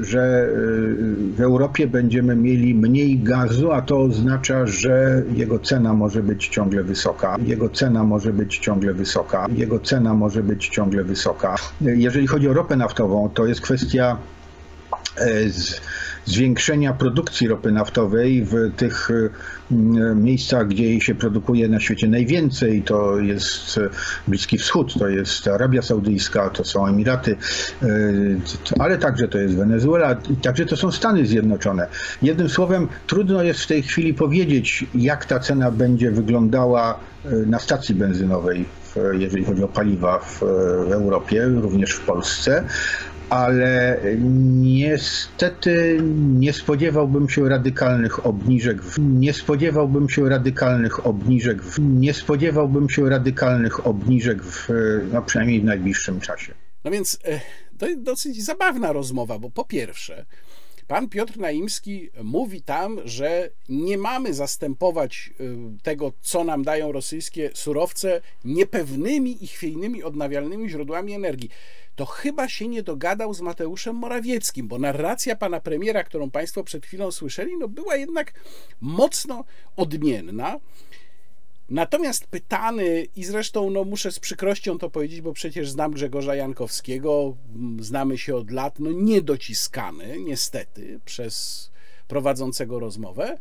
że y, w Europie będziemy mieli mniej gazu, a to oznacza, że jego cena może być ciągle wysoka. Jego cena może być ciągle wysoka. Jego cena może być ciągle wysoka. Jeżeli chodzi o ropę naftową, to jest kwestia e, z, zwiększenia produkcji ropy naftowej w tych mm, miejscach, gdzie jej się produkuje na świecie najwięcej. To jest Bliski Wschód, to jest Arabia Saudyjska, to są Emiraty, ale także to jest Wenezuela, także to są Stany Zjednoczone. Jednym słowem, trudno jest w tej chwili powiedzieć, jak ta cena będzie wyglądała na stacji benzynowej, jeżeli chodzi o paliwa w Europie, również w Polsce ale niestety nie spodziewałbym się radykalnych obniżek. W, nie spodziewałbym się radykalnych obniżek. W, nie spodziewałbym się radykalnych obniżek w, no przynajmniej w najbliższym czasie. No więc e, to jest dosyć zabawna rozmowa, bo po pierwsze, Pan Piotr Naimski mówi tam, że nie mamy zastępować y, tego, co nam dają rosyjskie surowce, niepewnymi i chwiejnymi odnawialnymi źródłami energii. To chyba się nie dogadał z Mateuszem Morawieckim, bo narracja pana premiera, którą Państwo przed chwilą słyszeli, no była jednak mocno odmienna. Natomiast pytany, i zresztą no, muszę z przykrością to powiedzieć, bo przecież znam Grzegorza Jankowskiego, znamy się od lat, no niedociskany niestety przez prowadzącego rozmowę,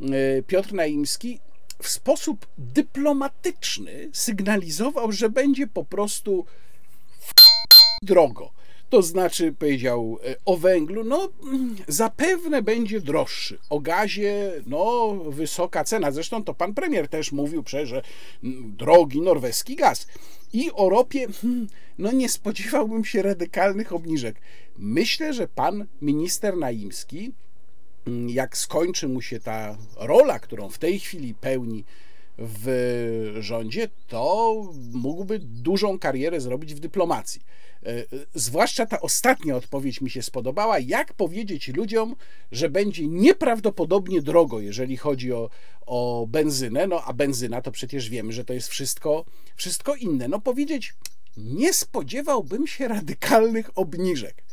e, Piotr Naimski w sposób dyplomatyczny sygnalizował, że będzie po prostu drogo. To znaczy powiedział e, o węglu, no zapewne będzie droższy, o gazie, no wysoka cena, zresztą to pan premier też mówił przecież, że drogi norweski gaz. I o ropie, hmm, no nie spodziewałbym się radykalnych obniżek. Myślę, że pan minister Naimski, jak skończy mu się ta rola, którą w tej chwili pełni w rządzie, to mógłby dużą karierę zrobić w dyplomacji E, zwłaszcza ta ostatnia odpowiedź mi się spodobała. Jak powiedzieć ludziom, że będzie nieprawdopodobnie drogo, jeżeli chodzi o, o benzynę? No a benzyna to przecież wiemy, że to jest wszystko, wszystko inne. No powiedzieć, nie spodziewałbym się radykalnych obniżek.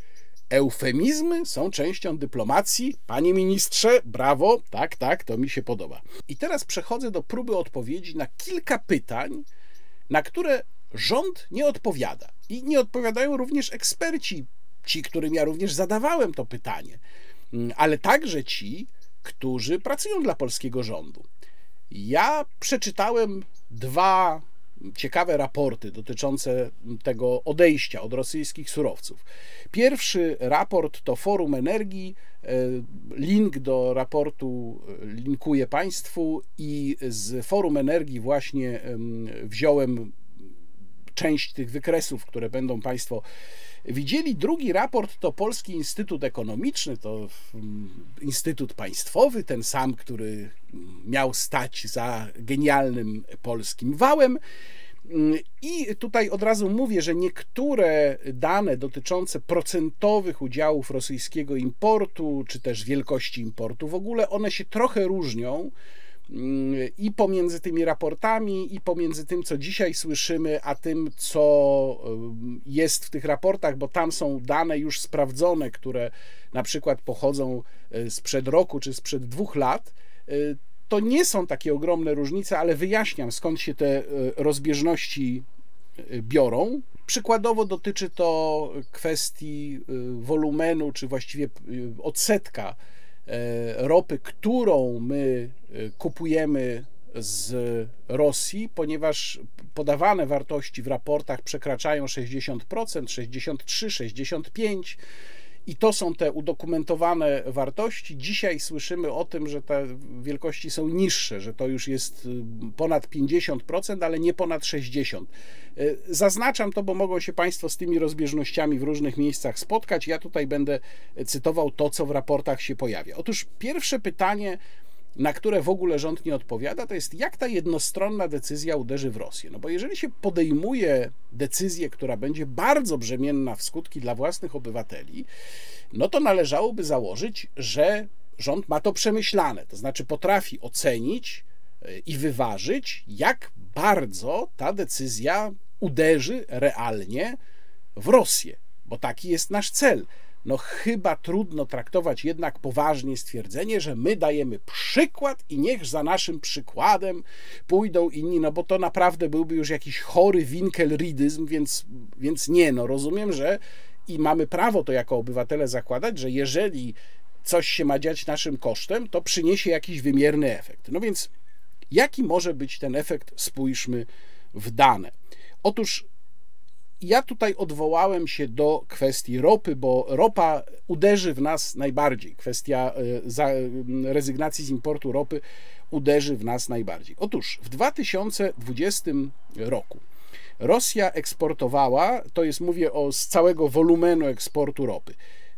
Eufemizmy są częścią dyplomacji. Panie ministrze, brawo, tak, tak, to mi się podoba. I teraz przechodzę do próby odpowiedzi na kilka pytań, na które rząd nie odpowiada. I nie odpowiadają również eksperci, ci, którym ja również zadawałem to pytanie, mm, ale także ci, którzy pracują dla polskiego rządu. Ja przeczytałem dwa ciekawe raporty dotyczące tego odejścia od rosyjskich surowców. Pierwszy raport to Forum Energii. E, link do raportu e, linkuję Państwu i z Forum Energii właśnie wziąłem część tych wykresów, które będą Państwo widzieli. Drugi raport to Polski Instytut Ekonomiczny, to mm, Instytut Państwowy, ten sam, który miał stać za genialnym polskim wałem. I tutaj od razu mówię, że niektóre dane dotyczące procentowych udziałów rosyjskiego importu, czy też wielkości importu, w ogóle one się trochę różnią i pomiędzy tymi raportami, i pomiędzy tym, co dzisiaj słyszymy, a tym, co y, jest w tych raportach, bo tam są dane już sprawdzone, które na przykład pochodzą y, sprzed roku czy sprzed dwóch lat. Y, to nie są takie ogromne różnice, ale wyjaśniam skąd się te rozbieżności biorą. Przykładowo dotyczy to kwestii wolumenu, czy właściwie odsetka ropy, którą my e, kupujemy z Rosji, ponieważ podawane wartości w raportach przekraczają 60%, 63, 65 i to są te udokumentowane wartości. Dzisiaj słyszymy o tym, że te wielkości są niższe, że to już jest y, ponad 50%, ale nie ponad 60%. Y, zaznaczam to, bo mogą się Państwo z tymi rozbieżnościami w różnych miejscach spotkać. Ja tutaj będę cytował to, co w raportach się pojawia. Otóż pierwsze pytanie na które w ogóle rząd nie odpowiada, to jest jak ta jednostronna decyzja uderzy w Rosję. No bo jeżeli się podejmuje decyzję, która będzie bardzo brzemienna w skutki dla własnych obywateli, no to należałoby założyć, że rząd ma to przemyślane, to znaczy potrafi ocenić e, i wyważyć, jak bardzo ta decyzja uderzy realnie w Rosję, bo taki jest nasz cel no chyba trudno traktować jednak poważnie stwierdzenie, że my dajemy przykład i niech za naszym przykładem pójdą inni, no bo to naprawdę byłby już jakiś chory winkelridyzm, więc, więc nie, no rozumiem, że i mamy prawo to jako obywatele zakładać, że jeżeli coś się ma dziać naszym kosztem, to przyniesie jakiś wymierny efekt. No więc jaki może być ten efekt? Spójrzmy w dane. Otóż ja tutaj odwołałem się do kwestii ropy, bo ropa uderzy w nas najbardziej. Kwestia e, rezygnacji z importu ropy uderzy w nas najbardziej. Otóż w 2020 roku Rosja eksportowała, to jest mówię o z całego wolumenu eksportu ropy.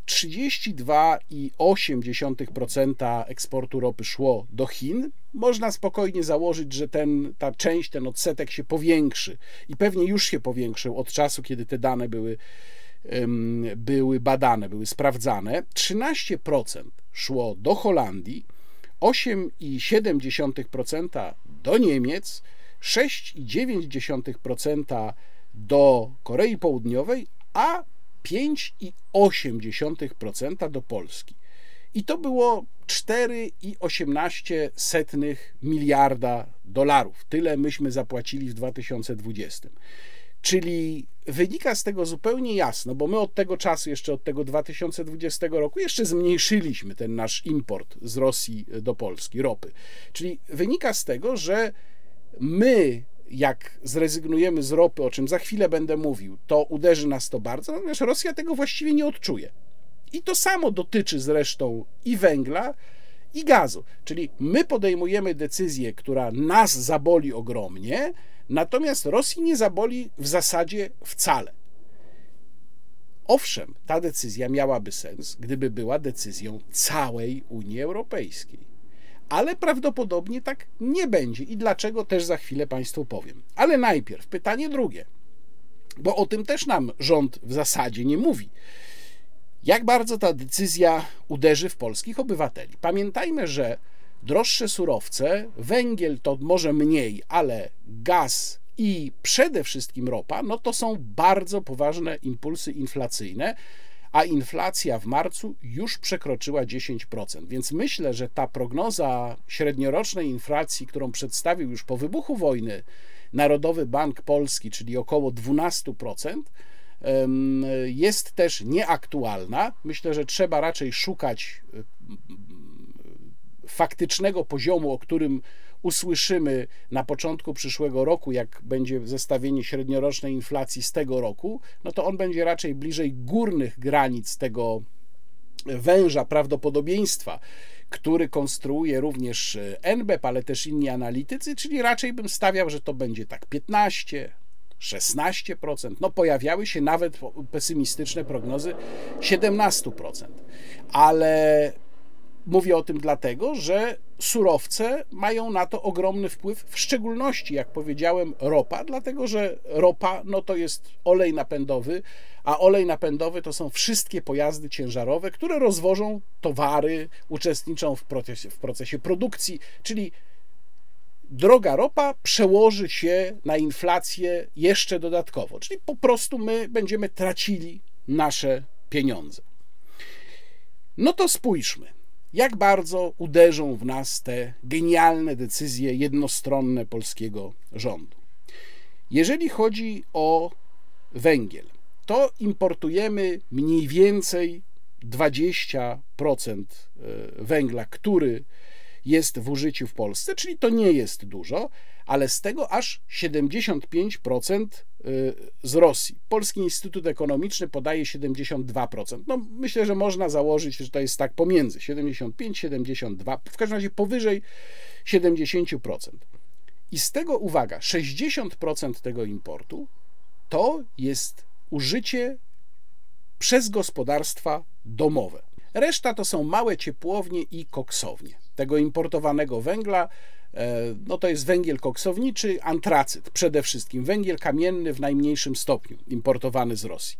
32,8% eksportu ropy szło do Chin. Można spokojnie założyć, że ten, ta część, ten odsetek się powiększy i pewnie już się powiększył od czasu, kiedy te dane były, były badane, były sprawdzane. 13% szło do Holandii, 8,7% do Niemiec, 6,9% do Korei Południowej, a 5,8% do Polski. I to było 4,18 miliarda dolarów. Tyle myśmy zapłacili w 2020. Czyli wynika z tego zupełnie jasno, bo my od tego czasu, jeszcze od tego 2020 roku, jeszcze zmniejszyliśmy ten nasz import z Rosji do Polski, ropy. Czyli wynika z tego, że my jak zrezygnujemy z ropy, o czym za chwilę będę mówił, to uderzy nas to bardzo, natomiast Rosja tego właściwie nie odczuje. I to samo dotyczy zresztą i węgla, i gazu. Czyli my podejmujemy decyzję, która nas zaboli ogromnie, natomiast Rosji nie zaboli w zasadzie wcale. Owszem, ta decyzja miałaby sens, gdyby była decyzją całej Unii Europejskiej ale prawdopodobnie tak nie będzie i dlaczego też za chwilę Państwu powiem. Ale najpierw pytanie drugie, bo o tym też nam rząd w zasadzie nie mówi. Jak bardzo ta decyzja uderzy w polskich obywateli? Pamiętajmy, że droższe surowce, węgiel to może mniej, ale gaz i przede wszystkim ropa, no to są bardzo poważne impulsy inflacyjne, a inflacja w marcu już przekroczyła 10%. Więc myślę, że ta prognoza średniorocznej inflacji, którą przedstawił już po wybuchu wojny Narodowy Bank Polski, czyli około 12%, jest też nieaktualna. Myślę, że trzeba raczej szukać faktycznego poziomu, o którym usłyszymy na początku przyszłego roku, jak będzie zestawienie średniorocznej inflacji z tego roku, no to on będzie raczej bliżej górnych granic tego węża prawdopodobieństwa, który konstruuje również NBP, ale też inni analitycy, czyli raczej bym stawiał, że to będzie tak 15, 16%. No pojawiały się nawet pesymistyczne prognozy 17%. Ale Mówię o tym dlatego, że surowce mają na to ogromny wpływ, w szczególności, jak powiedziałem, ropa, dlatego że ropa no to jest olej napędowy, a olej napędowy to są wszystkie pojazdy ciężarowe, które rozwożą towary, uczestniczą w procesie, w procesie produkcji, czyli droga ropa przełoży się na inflację jeszcze dodatkowo, czyli po prostu my będziemy tracili nasze pieniądze. No to spójrzmy jak bardzo uderzą w nas te genialne decyzje jednostronne polskiego rządu. Jeżeli chodzi o węgiel, to importujemy mniej więcej 20% e, węgla, który jest w użyciu w Polsce, czyli to nie jest dużo, ale z tego aż 75% y, z Rosji. Polski Instytut Ekonomiczny podaje 72%. No, myślę, że można założyć, że to jest tak pomiędzy 75-72, w każdym razie powyżej 70%. I z tego uwaga, 60% tego importu to jest użycie przez gospodarstwa domowe. Reszta to są małe ciepłownie i koksownie. Tego importowanego węgla no to jest węgiel koksowniczy, antracyt przede wszystkim, węgiel kamienny w najmniejszym stopniu, importowany z Rosji.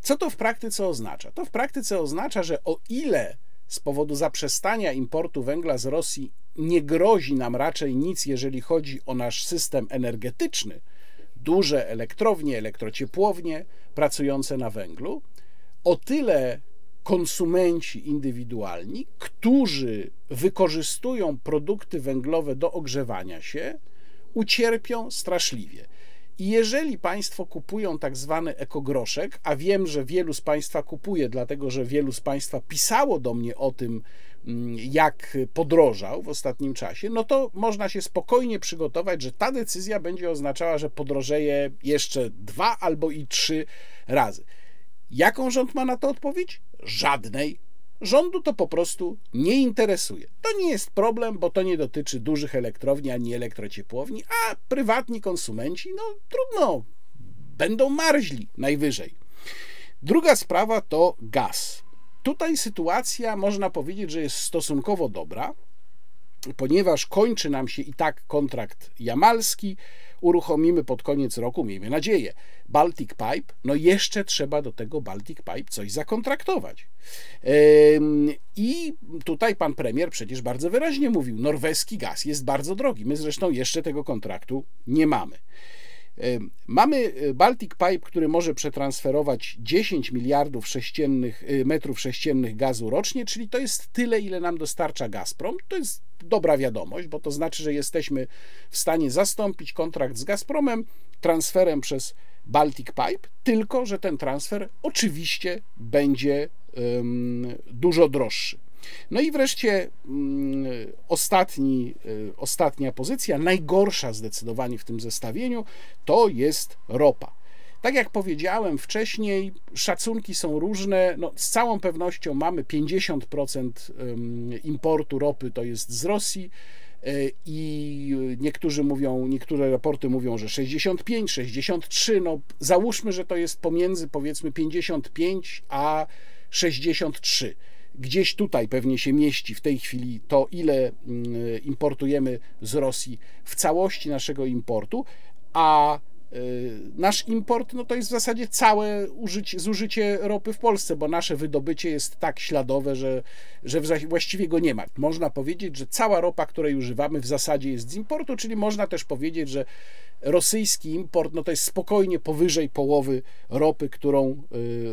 Co to w praktyce oznacza? To w praktyce oznacza, że o ile z powodu zaprzestania importu węgla z Rosji nie grozi nam raczej nic, jeżeli chodzi o nasz system energetyczny, duże elektrownie, elektrociepłownie pracujące na węglu, o tyle konsumenci indywidualni, którzy wykorzystują produkty węglowe do ogrzewania się, ucierpią straszliwie. I jeżeli Państwo kupują tak zwany ekogroszek, a wiem, że wielu z Państwa kupuje, dlatego że wielu z Państwa pisało do mnie o tym, mm, jak podrożał w ostatnim czasie, no to można się spokojnie przygotować, że ta decyzja będzie oznaczała, że podrożeje jeszcze dwa albo i trzy razy. Jaką rząd ma na to odpowiedź? Żadnej. Rządu to po prostu nie interesuje. To nie jest problem, bo to nie dotyczy dużych elektrowni ani elektrociepłowni, a prywatni konsumenci, no trudno. będą marzli najwyżej. Druga sprawa to gaz. Tutaj sytuacja można powiedzieć, że jest stosunkowo dobra, ponieważ kończy nam się i tak kontrakt jamalski, uruchomimy pod koniec roku, miejmy nadzieję, Baltic Pipe, no jeszcze trzeba do tego Baltic Pipe coś zakontraktować. I tutaj pan premier przecież bardzo wyraźnie mówił, norweski gaz jest bardzo drogi. My zresztą jeszcze tego kontraktu nie mamy. Mamy e, Baltic Pipe, który może przetransferować 10 miliardów sześciennych, e, metrów sześciennych gazu rocznie, czyli to jest tyle, ile nam dostarcza Gazprom. To jest dobra wiadomość, bo to znaczy, że jesteśmy w stanie zastąpić kontrakt z Gazpromem transferem przez Baltic Pipe, tylko że ten transfer oczywiście będzie um, dużo droższy. No i wreszcie mm, ostatni, y, ostatnia pozycja, najgorsza zdecydowanie w tym zestawieniu, to jest ropa. Tak jak powiedziałem wcześniej, szacunki są różne. No, z całą pewnością mamy 50% importu ropy to jest z Rosji y, i niektórzy mówią, niektóre raporty mówią, że 65, 63, no załóżmy, że to jest pomiędzy powiedzmy 55 a 63 gdzieś tutaj pewnie się mieści w tej chwili to, ile mm, importujemy z Rosji w całości naszego importu, a nasz import no to jest w zasadzie całe użycie, zużycie ropy w Polsce, bo nasze wydobycie jest tak śladowe, że, że właściwie go nie ma. Można powiedzieć, że cała ropa, której używamy, w zasadzie jest z importu, czyli można też powiedzieć, że rosyjski import no to jest spokojnie powyżej połowy ropy, którą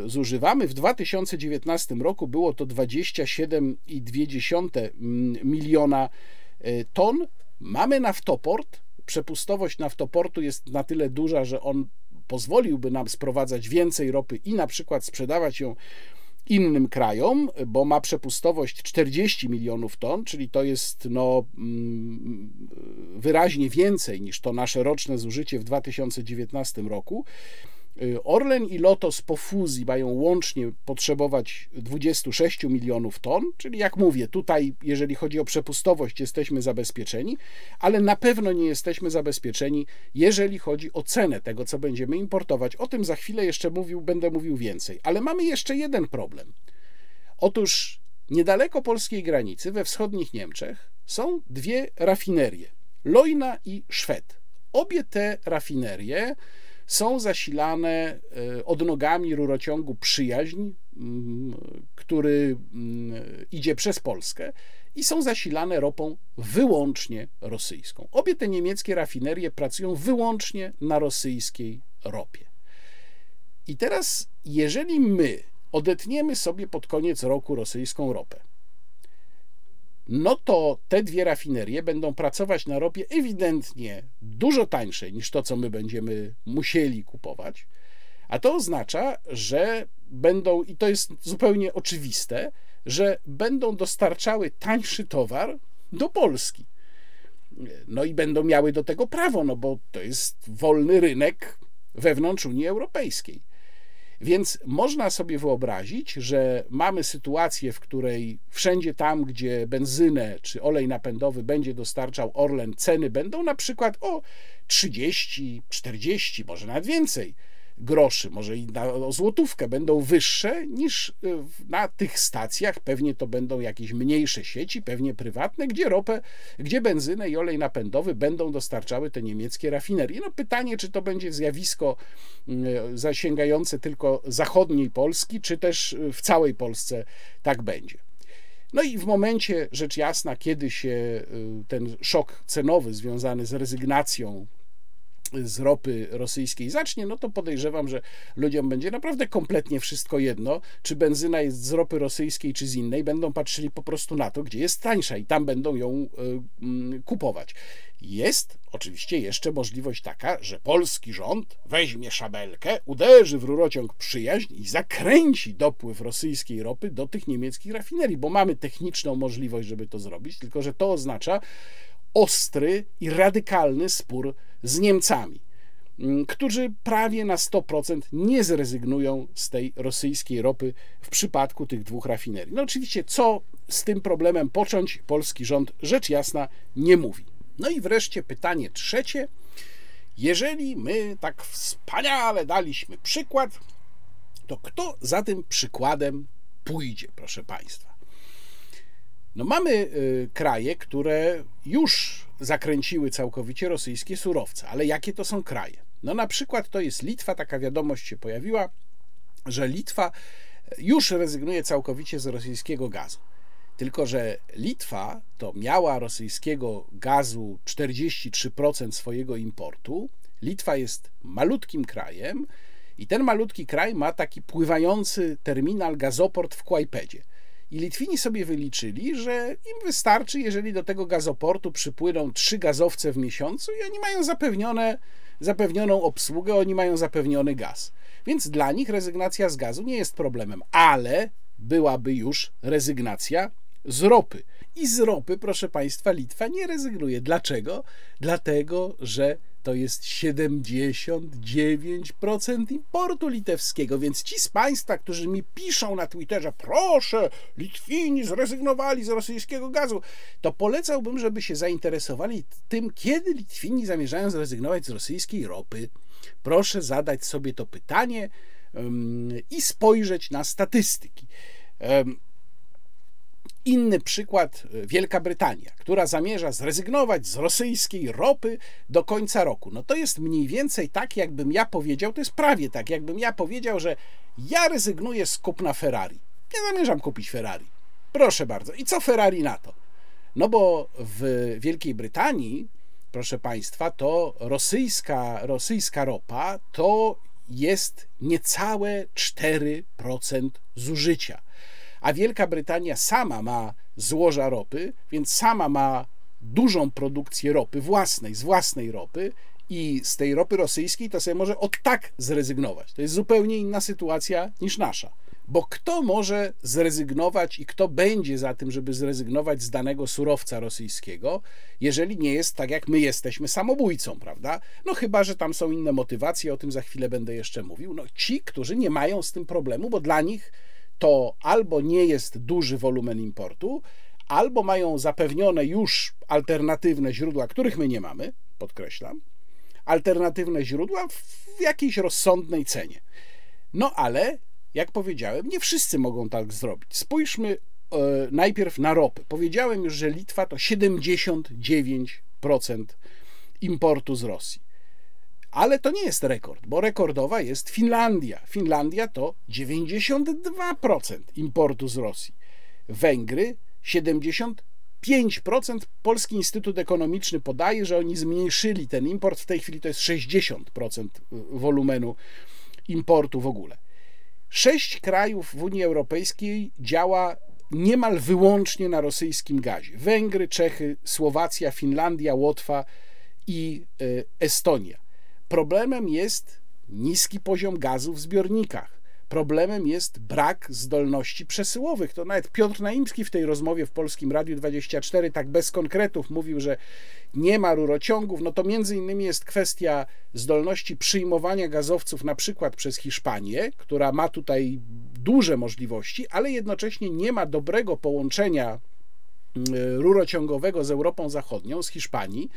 y, zużywamy. W 2019 roku było to 27,2 miliona y, ton. Mamy naftoport. Przepustowość naftoportu jest na tyle duża, że on pozwoliłby nam sprowadzać więcej ropy i na przykład sprzedawać ją innym krajom, bo ma przepustowość 40 milionów ton, czyli to jest no, mm, wyraźnie więcej niż to nasze roczne zużycie w 2019 roku. Y, Orlen i Lotos po fuzji mają łącznie potrzebować 26 milionów ton, czyli jak mówię, tutaj jeżeli chodzi o przepustowość jesteśmy zabezpieczeni, ale na pewno nie jesteśmy zabezpieczeni, jeżeli chodzi o cenę tego, co będziemy importować. O tym za chwilę jeszcze mówił, będę mówił więcej. Ale mamy jeszcze jeden problem. Otóż niedaleko polskiej granicy, we wschodnich Niemczech, są dwie rafinerie: Lojna i Szwed. Obie te rafinerie są zasilane e, odnogami rurociągu Przyjaźń, który idzie przez Polskę i są zasilane ropą wyłącznie rosyjską. Obie te niemieckie rafinerie pracują wyłącznie na rosyjskiej ropie. I teraz, jeżeli my odetniemy sobie pod koniec roku rosyjską ropę, no to te dwie rafinerie będą pracować na ropie ewidentnie dużo tańszej niż to, co my będziemy musieli kupować. A to oznacza, że będą, i to jest zupełnie oczywiste, że będą dostarczały tańszy towar do Polski. No i będą miały do tego prawo, no bo to jest wolny rynek wewnątrz Unii Europejskiej. Więc można sobie wyobrazić, że mamy sytuację, w której wszędzie tam, gdzie benzynę czy olej napędowy będzie dostarczał Orlen, ceny będą na przykład o 30, 40, może nawet więcej groszy, może i na, o złotówkę będą wyższe niż y, na tych stacjach. Pewnie to będą jakieś mniejsze sieci, pewnie prywatne, gdzie ropę, gdzie benzynę i olej napędowy będą dostarczały te niemieckie rafinerie. No pytanie, czy to będzie zjawisko y, zasięgające tylko zachodniej Polski, czy też y, w całej Polsce tak będzie. No i w momencie, rzecz jasna, kiedy się ten szok cenowy związany z rezygnacją z ropy rosyjskiej zacznie, no to podejrzewam, że ludziom będzie naprawdę kompletnie wszystko jedno, czy benzyna jest z ropy rosyjskiej, czy z innej, będą patrzyli po prostu na to, gdzie jest tańsza i tam będą ją y, kupować. Jest oczywiście jeszcze możliwość taka, że polski rząd weźmie szabelkę, uderzy w rurociąg przyjaźń i zakręci dopływ rosyjskiej ropy do tych niemieckich rafinerii, bo mamy techniczną możliwość, żeby to zrobić, tylko że to oznacza ostry i radykalny spór z Niemcami, mm, którzy prawie na 100% nie zrezygnują z tej rosyjskiej ropy w przypadku tych dwóch rafinerii. No oczywiście, co z tym problemem począć, polski rząd rzecz jasna nie mówi. No i wreszcie pytanie trzecie. Jeżeli my tak wspaniale daliśmy przykład, to kto za tym przykładem pójdzie, proszę Państwa? No mamy y, kraje, które już zakręciły całkowicie rosyjskie surowce, ale jakie to są kraje? No na przykład to jest Litwa, taka wiadomość się pojawiła, że Litwa już rezygnuje całkowicie z rosyjskiego gazu. Tylko, że Litwa to miała rosyjskiego gazu 43% swojego importu. Litwa jest malutkim krajem i ten malutki kraj ma taki pływający terminal, gazoport w Kłajpedzie. I Litwini sobie wyliczyli, że im wystarczy, jeżeli do tego gazoportu przypłyną trzy gazowce w miesiącu i oni mają zapewnione, zapewnioną obsługę, oni mają zapewniony gaz. Więc dla nich rezygnacja z gazu nie jest problemem, ale byłaby już rezygnacja z ropy. I z ropy, proszę Państwa, Litwa nie rezygnuje. Dlaczego? Dlatego, że to jest 79% importu litewskiego. Więc ci z Państwa, którzy mi piszą na Twitterze, proszę, Litwini zrezygnowali z rosyjskiego gazu, to polecałbym, żeby się zainteresowali tym, kiedy Litwini zamierzają zrezygnować z rosyjskiej ropy. Proszę zadać sobie to pytanie i spojrzeć na statystyki. Inny przykład e, Wielka Brytania, która zamierza zrezygnować z rosyjskiej ropy do końca roku. No to jest mniej więcej tak, jakbym ja powiedział, to jest prawie tak, jakbym ja powiedział, że ja rezygnuję z kupna Ferrari. Nie zamierzam kupić Ferrari. Proszę bardzo. I co Ferrari na to? No bo w Wielkiej Brytanii, proszę Państwa, to rosyjska, rosyjska ropa to jest niecałe 4% zużycia a Wielka Brytania sama ma złoża ropy, więc sama ma dużą produkcję ropy własnej, z własnej ropy i z tej ropy rosyjskiej to sobie może od tak zrezygnować. To jest zupełnie inna sytuacja niż nasza. Bo kto może zrezygnować i kto będzie za tym, żeby zrezygnować z danego surowca rosyjskiego, jeżeli nie jest tak, jak my jesteśmy samobójcą, prawda? No chyba, że tam są inne motywacje, o tym za chwilę będę jeszcze mówił. No ci, którzy nie mają z tym problemu, bo dla nich to albo nie jest duży wolumen importu, albo mają zapewnione już alternatywne źródła, których my nie mamy, podkreślam, alternatywne źródła w jakiejś rozsądnej cenie. No ale, jak powiedziałem, nie wszyscy mogą tak zrobić. Spójrzmy e, najpierw na ropę. Powiedziałem już, że Litwa to 79% importu z Rosji. Ale to nie jest rekord, bo rekordowa jest Finlandia. Finlandia to 92% importu z Rosji. Węgry 75%. Polski Instytut Ekonomiczny podaje, że oni zmniejszyli ten import. W tej chwili to jest 60% wolumenu importu w ogóle. Sześć krajów w Unii Europejskiej działa niemal wyłącznie na rosyjskim gazie: Węgry, Czechy, Słowacja, Finlandia, Łotwa i e, Estonia. Problemem jest niski poziom gazu w zbiornikach. Problemem jest brak zdolności przesyłowych. To nawet Piotr Naimski w tej rozmowie w Polskim Radiu 24 tak bez konkretów mówił, że nie ma rurociągów. No to między innymi jest kwestia zdolności przyjmowania gazowców na przykład przez Hiszpanię, która ma tutaj duże możliwości, ale jednocześnie nie ma dobrego połączenia mm, rurociągowego z Europą Zachodnią, z Hiszpanii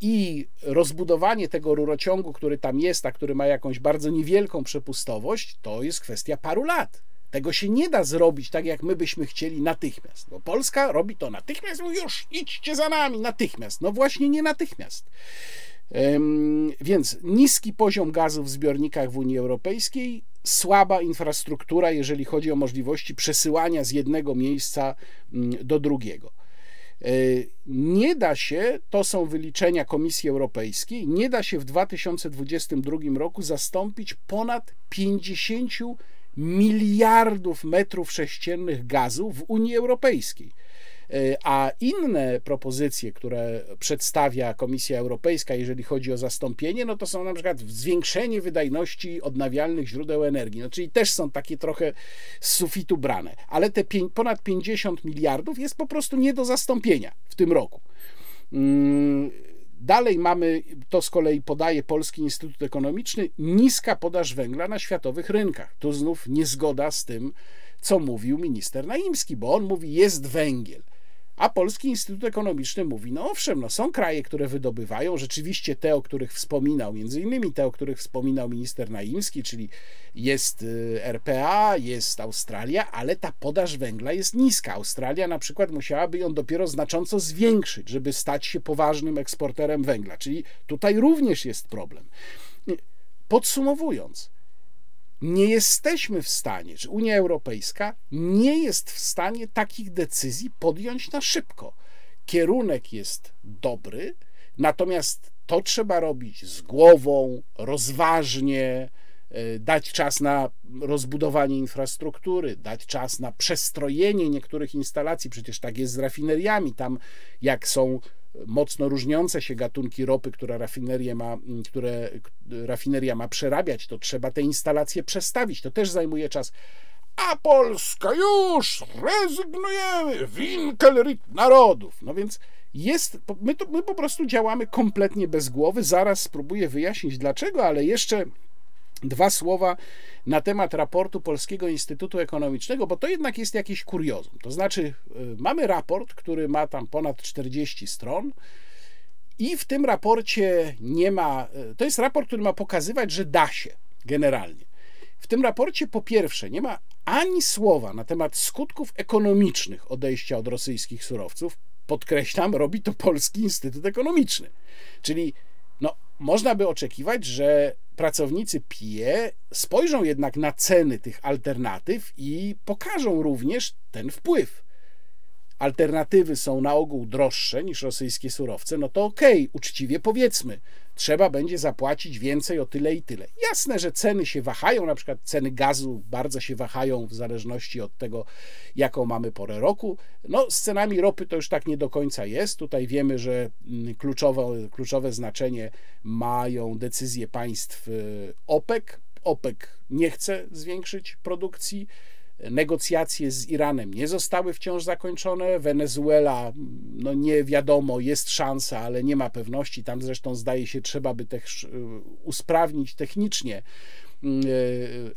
i rozbudowanie tego rurociągu, który tam jest, a który ma jakąś bardzo niewielką przepustowość, to jest kwestia paru lat. Tego się nie da zrobić tak, jak my byśmy chcieli natychmiast. Bo Polska robi to natychmiast, no już idźcie za nami natychmiast. No właśnie nie natychmiast. Więc niski poziom gazu w zbiornikach w Unii Europejskiej, słaba infrastruktura, jeżeli chodzi o możliwości przesyłania z jednego miejsca mm, do drugiego. E, nie da się, to są wyliczenia Komisji Europejskiej, nie da się w 2022 roku zastąpić ponad 50 miliardów metrów sześciennych gazu w Unii Europejskiej. E, a inne propozycje, które przedstawia Komisja Europejska, jeżeli chodzi o zastąpienie, no to są na przykład zwiększenie wydajności odnawialnych źródeł energii. No, czyli też są takie trochę z sufitu brane. Ale te ponad 50 miliardów jest po prostu nie do zastąpienia w tym roku. Mm, dalej mamy, to z kolei podaje Polski Instytut Ekonomiczny, niska podaż węgla na światowych rynkach. Tu znów niezgoda z tym, co mówił minister Naimski, bo on mówi, jest węgiel A Polski Instytut Ekonomiczny mówi, no owszem, no są kraje, które wydobywają, rzeczywiście te, o których wspominał, między innymi te, o których wspominał minister Naimski, czyli jest y, RPA, jest Australia, ale ta podaż węgla jest niska. Australia na przykład musiałaby ją dopiero znacząco zwiększyć, żeby stać się poważnym eksporterem węgla, czyli tutaj również jest problem. Podsumowując, nie jesteśmy w stanie, czy Unia Europejska nie jest w stanie takich decyzji podjąć na szybko. Kierunek jest dobry, natomiast to trzeba robić z głową, rozważnie, e, dać czas na rozbudowanie infrastruktury, dać czas na przestrojenie niektórych instalacji. Przecież tak jest z rafineriami. Tam, jak są mocno różniące się gatunki ropy, które, rafinerie ma, które rafineria ma przerabiać, to trzeba te instalacje przestawić. To też zajmuje czas. A Polska już rezygnujemy, Winkelried narodów. No więc jest, my, to, my po prostu działamy kompletnie bez głowy. Zaraz spróbuję wyjaśnić dlaczego, ale jeszcze Dwa słowa na temat raportu Polskiego Instytutu Ekonomicznego, bo to jednak jest jakiś kuriozum. To znaczy, y, mamy raport, który ma tam ponad 40 stron. I w tym raporcie nie ma. Y, to jest raport, który ma pokazywać, że da się generalnie. W tym raporcie po pierwsze nie ma ani słowa na temat skutków ekonomicznych odejścia od rosyjskich surowców. Podkreślam, robi to Polski Instytut Ekonomiczny. Czyli no, można by oczekiwać, że pracownicy PIE spojrzą jednak na ceny tych alternatyw i pokażą również ten wpływ. Alternatywy są na ogół droższe niż rosyjskie surowce, no to okej, okay, uczciwie powiedzmy, trzeba będzie zapłacić więcej o tyle i tyle. Jasne, że ceny się wahają, na przykład ceny gazu bardzo się wahają w zależności od tego, jaką mamy porę roku. No, z cenami ropy to już tak nie do końca jest. Tutaj wiemy, że mm, kluczowe, kluczowe znaczenie mają decyzje państw y, OPEC. OPEC nie chce zwiększyć produkcji Negocjacje z Iranem nie zostały wciąż zakończone. Wenezuela, no nie wiadomo, jest szansa, ale nie ma pewności. Tam zresztą zdaje się, trzeba by też usprawnić technicznie e,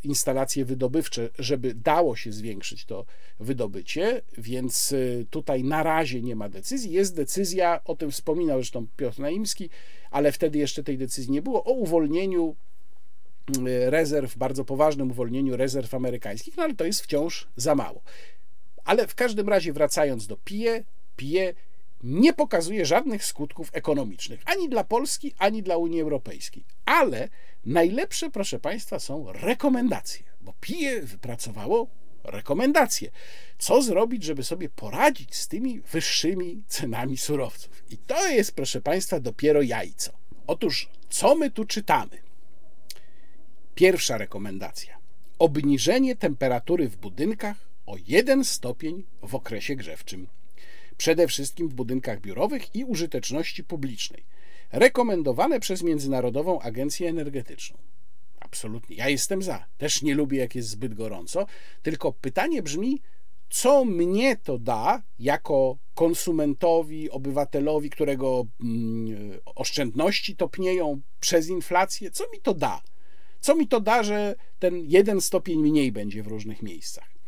instalacje wydobywcze, żeby dało się zwiększyć to wydobycie, więc e, tutaj na razie nie ma decyzji. Jest decyzja, o tym wspominał zresztą Piotr Naimski, ale wtedy jeszcze tej decyzji nie było, o uwolnieniu Y, rezerw, bardzo poważnym uwolnieniu rezerw amerykańskich, no ale to jest wciąż za mało. Ale w każdym razie, wracając do PIE, PIE nie pokazuje żadnych skutków ekonomicznych ani dla Polski, ani dla Unii Europejskiej. Ale najlepsze, proszę Państwa, są rekomendacje, bo PIE wypracowało rekomendacje. Co zrobić, żeby sobie poradzić z tymi wyższymi cenami surowców? I to jest, proszę Państwa, dopiero jajco. Otóż, co my tu czytamy? Pierwsza rekomendacja: obniżenie temperatury w budynkach o 1 stopień w okresie grzewczym. Przede wszystkim w budynkach biurowych i użyteczności publicznej. Rekomendowane przez Międzynarodową Agencję Energetyczną. Absolutnie. Ja jestem za. Też nie lubię, jak jest zbyt gorąco. Tylko pytanie brzmi, co mnie to da jako konsumentowi, obywatelowi, którego mm, oszczędności topnieją przez inflację, co mi to da? Co mi to da, że ten jeden stopień mniej będzie w różnych miejscach?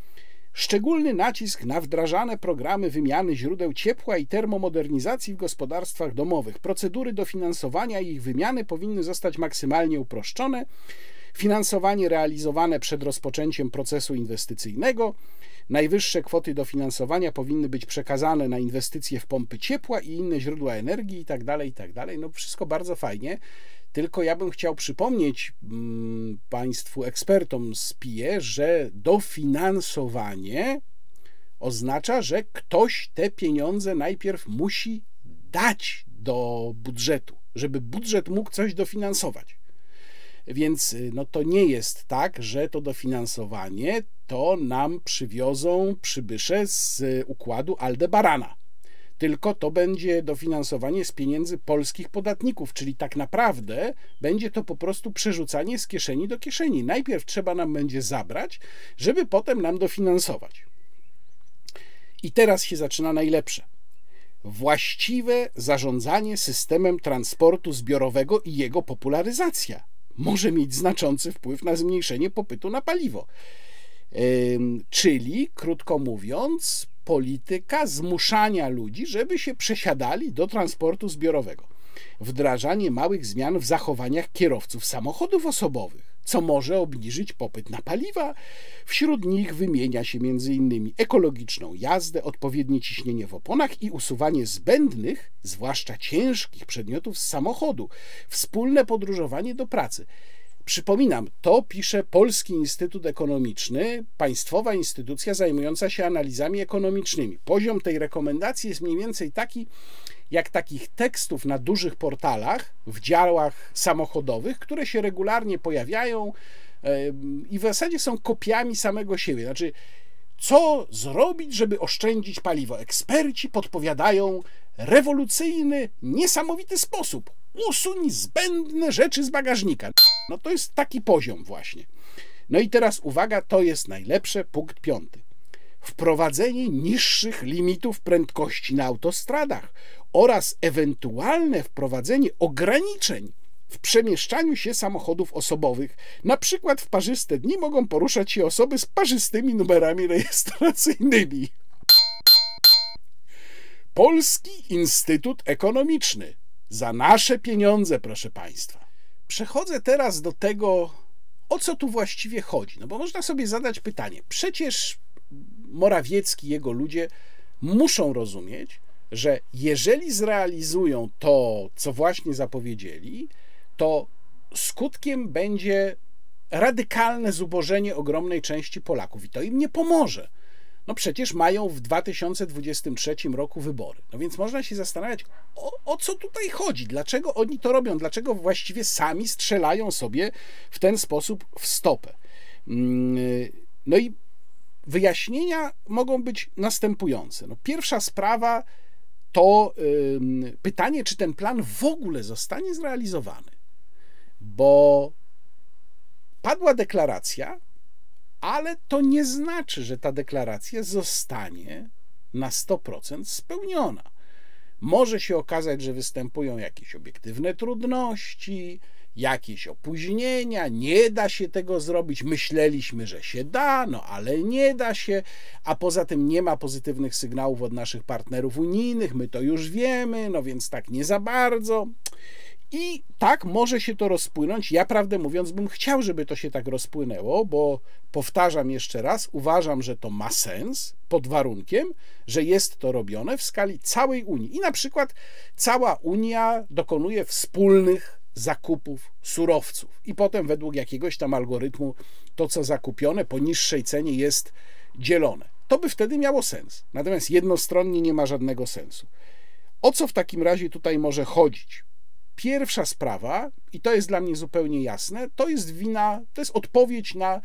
Szczególny nacisk na wdrażane programy wymiany źródeł ciepła i termomodernizacji w gospodarstwach domowych. Procedury dofinansowania i ich wymiany powinny zostać maksymalnie uproszczone. Finansowanie realizowane przed rozpoczęciem procesu inwestycyjnego. Najwyższe kwoty dofinansowania powinny być przekazane na inwestycje w pompy ciepła i inne źródła energii itd. Tak itd. Tak no wszystko bardzo fajnie. Tylko ja bym chciał przypomnieć mm, Państwu ekspertom z PIE, że dofinansowanie oznacza, że ktoś te pieniądze najpierw musi dać do budżetu, żeby budżet mógł coś dofinansować. Więc y, no to nie jest tak, że to dofinansowanie to nam przywiozą przybysze z układu Aldebarana tylko to będzie dofinansowanie z pieniędzy polskich podatników, czyli tak naprawdę będzie to po prostu przerzucanie z kieszeni do kieszeni. Najpierw trzeba nam będzie zabrać, żeby potem nam dofinansować. I teraz się zaczyna najlepsze. Właściwe zarządzanie systemem transportu zbiorowego i jego popularyzacja może mieć znaczący wpływ na zmniejszenie popytu na paliwo. Czyli, krótko mówiąc, polityka zmuszania ludzi, żeby się przesiadali do transportu zbiorowego. Wdrażanie małych zmian w zachowaniach kierowców samochodów osobowych, co może obniżyć popyt na paliwa. Wśród nich wymienia się m.in. ekologiczną jazdę, odpowiednie ciśnienie w oponach i usuwanie zbędnych, zwłaszcza ciężkich przedmiotów z samochodu, wspólne podróżowanie do pracy. Przypominam, to pisze Polski Instytut Ekonomiczny, państwowa instytucja zajmująca się analizami ekonomicznymi. Poziom tej rekomendacji jest mniej więcej taki, jak takich tekstów na dużych portalach w działach samochodowych, które się regularnie pojawiają i w zasadzie są kopiami samego siebie. Znaczy, co zrobić, żeby oszczędzić paliwo? Eksperci podpowiadają rewolucyjny, niesamowity sposób. Usuń zbędne rzeczy z bagażnika. No to jest taki poziom właśnie. No i teraz uwaga, to jest najlepsze, punkt piąty. Wprowadzenie niższych limitów prędkości na autostradach oraz ewentualne wprowadzenie ograniczeń w przemieszczaniu się samochodów osobowych. Na przykład w parzyste dni mogą poruszać się osoby z parzystymi numerami rejestracyjnymi. Polski Instytut Ekonomiczny. Za nasze pieniądze, proszę Państwa. Przechodzę teraz do tego, o co tu właściwie chodzi. No bo można sobie zadać pytanie. Przecież Morawiecki i jego ludzie muszą rozumieć, że jeżeli zrealizują to, co właśnie zapowiedzieli, to skutkiem będzie radykalne zubożenie ogromnej części Polaków i to im nie pomoże. No przecież mają w 2023 roku wybory. No więc można się zastanawiać, o, o, co tutaj chodzi, dlaczego oni to robią, dlaczego właściwie sami strzelają sobie w ten sposób w stopę. Mm, no i wyjaśnienia mogą być następujące. No pierwsza sprawa to pytanie, czy ten plan w ogóle zostanie zrealizowany. Bo padła deklaracja, ale to nie znaczy, że ta deklaracja zostanie na 100% spełniona. Może się okazać, że występują jakieś obiektywne trudności, jakieś opóźnienia, nie da się tego zrobić. Myśleliśmy, że się da, no ale nie da się, a poza tym nie ma pozytywnych sygnałów od naszych partnerów unijnych, my to już wiemy, no więc tak nie za bardzo. I tak może się to rozpłynąć. Ja, prawdę mówiąc, bym chciał, żeby to się tak rozpłynęło, bo powtarzam jeszcze raz, uważam, że to ma sens pod warunkiem, że jest to robione w skali całej Unii. I na przykład cała Unia dokonuje wspólnych zakupów surowców i potem według jakiegoś tam algorytmu to, co zakupione po niższej cenie jest dzielone. To by wtedy miało sens. Natomiast jednostronnie nie ma żadnego sensu. O co w takim razie tutaj może chodzić? Pierwsza sprawa, i to jest dla mnie zupełnie jasne, to jest wina, to jest odpowiedź na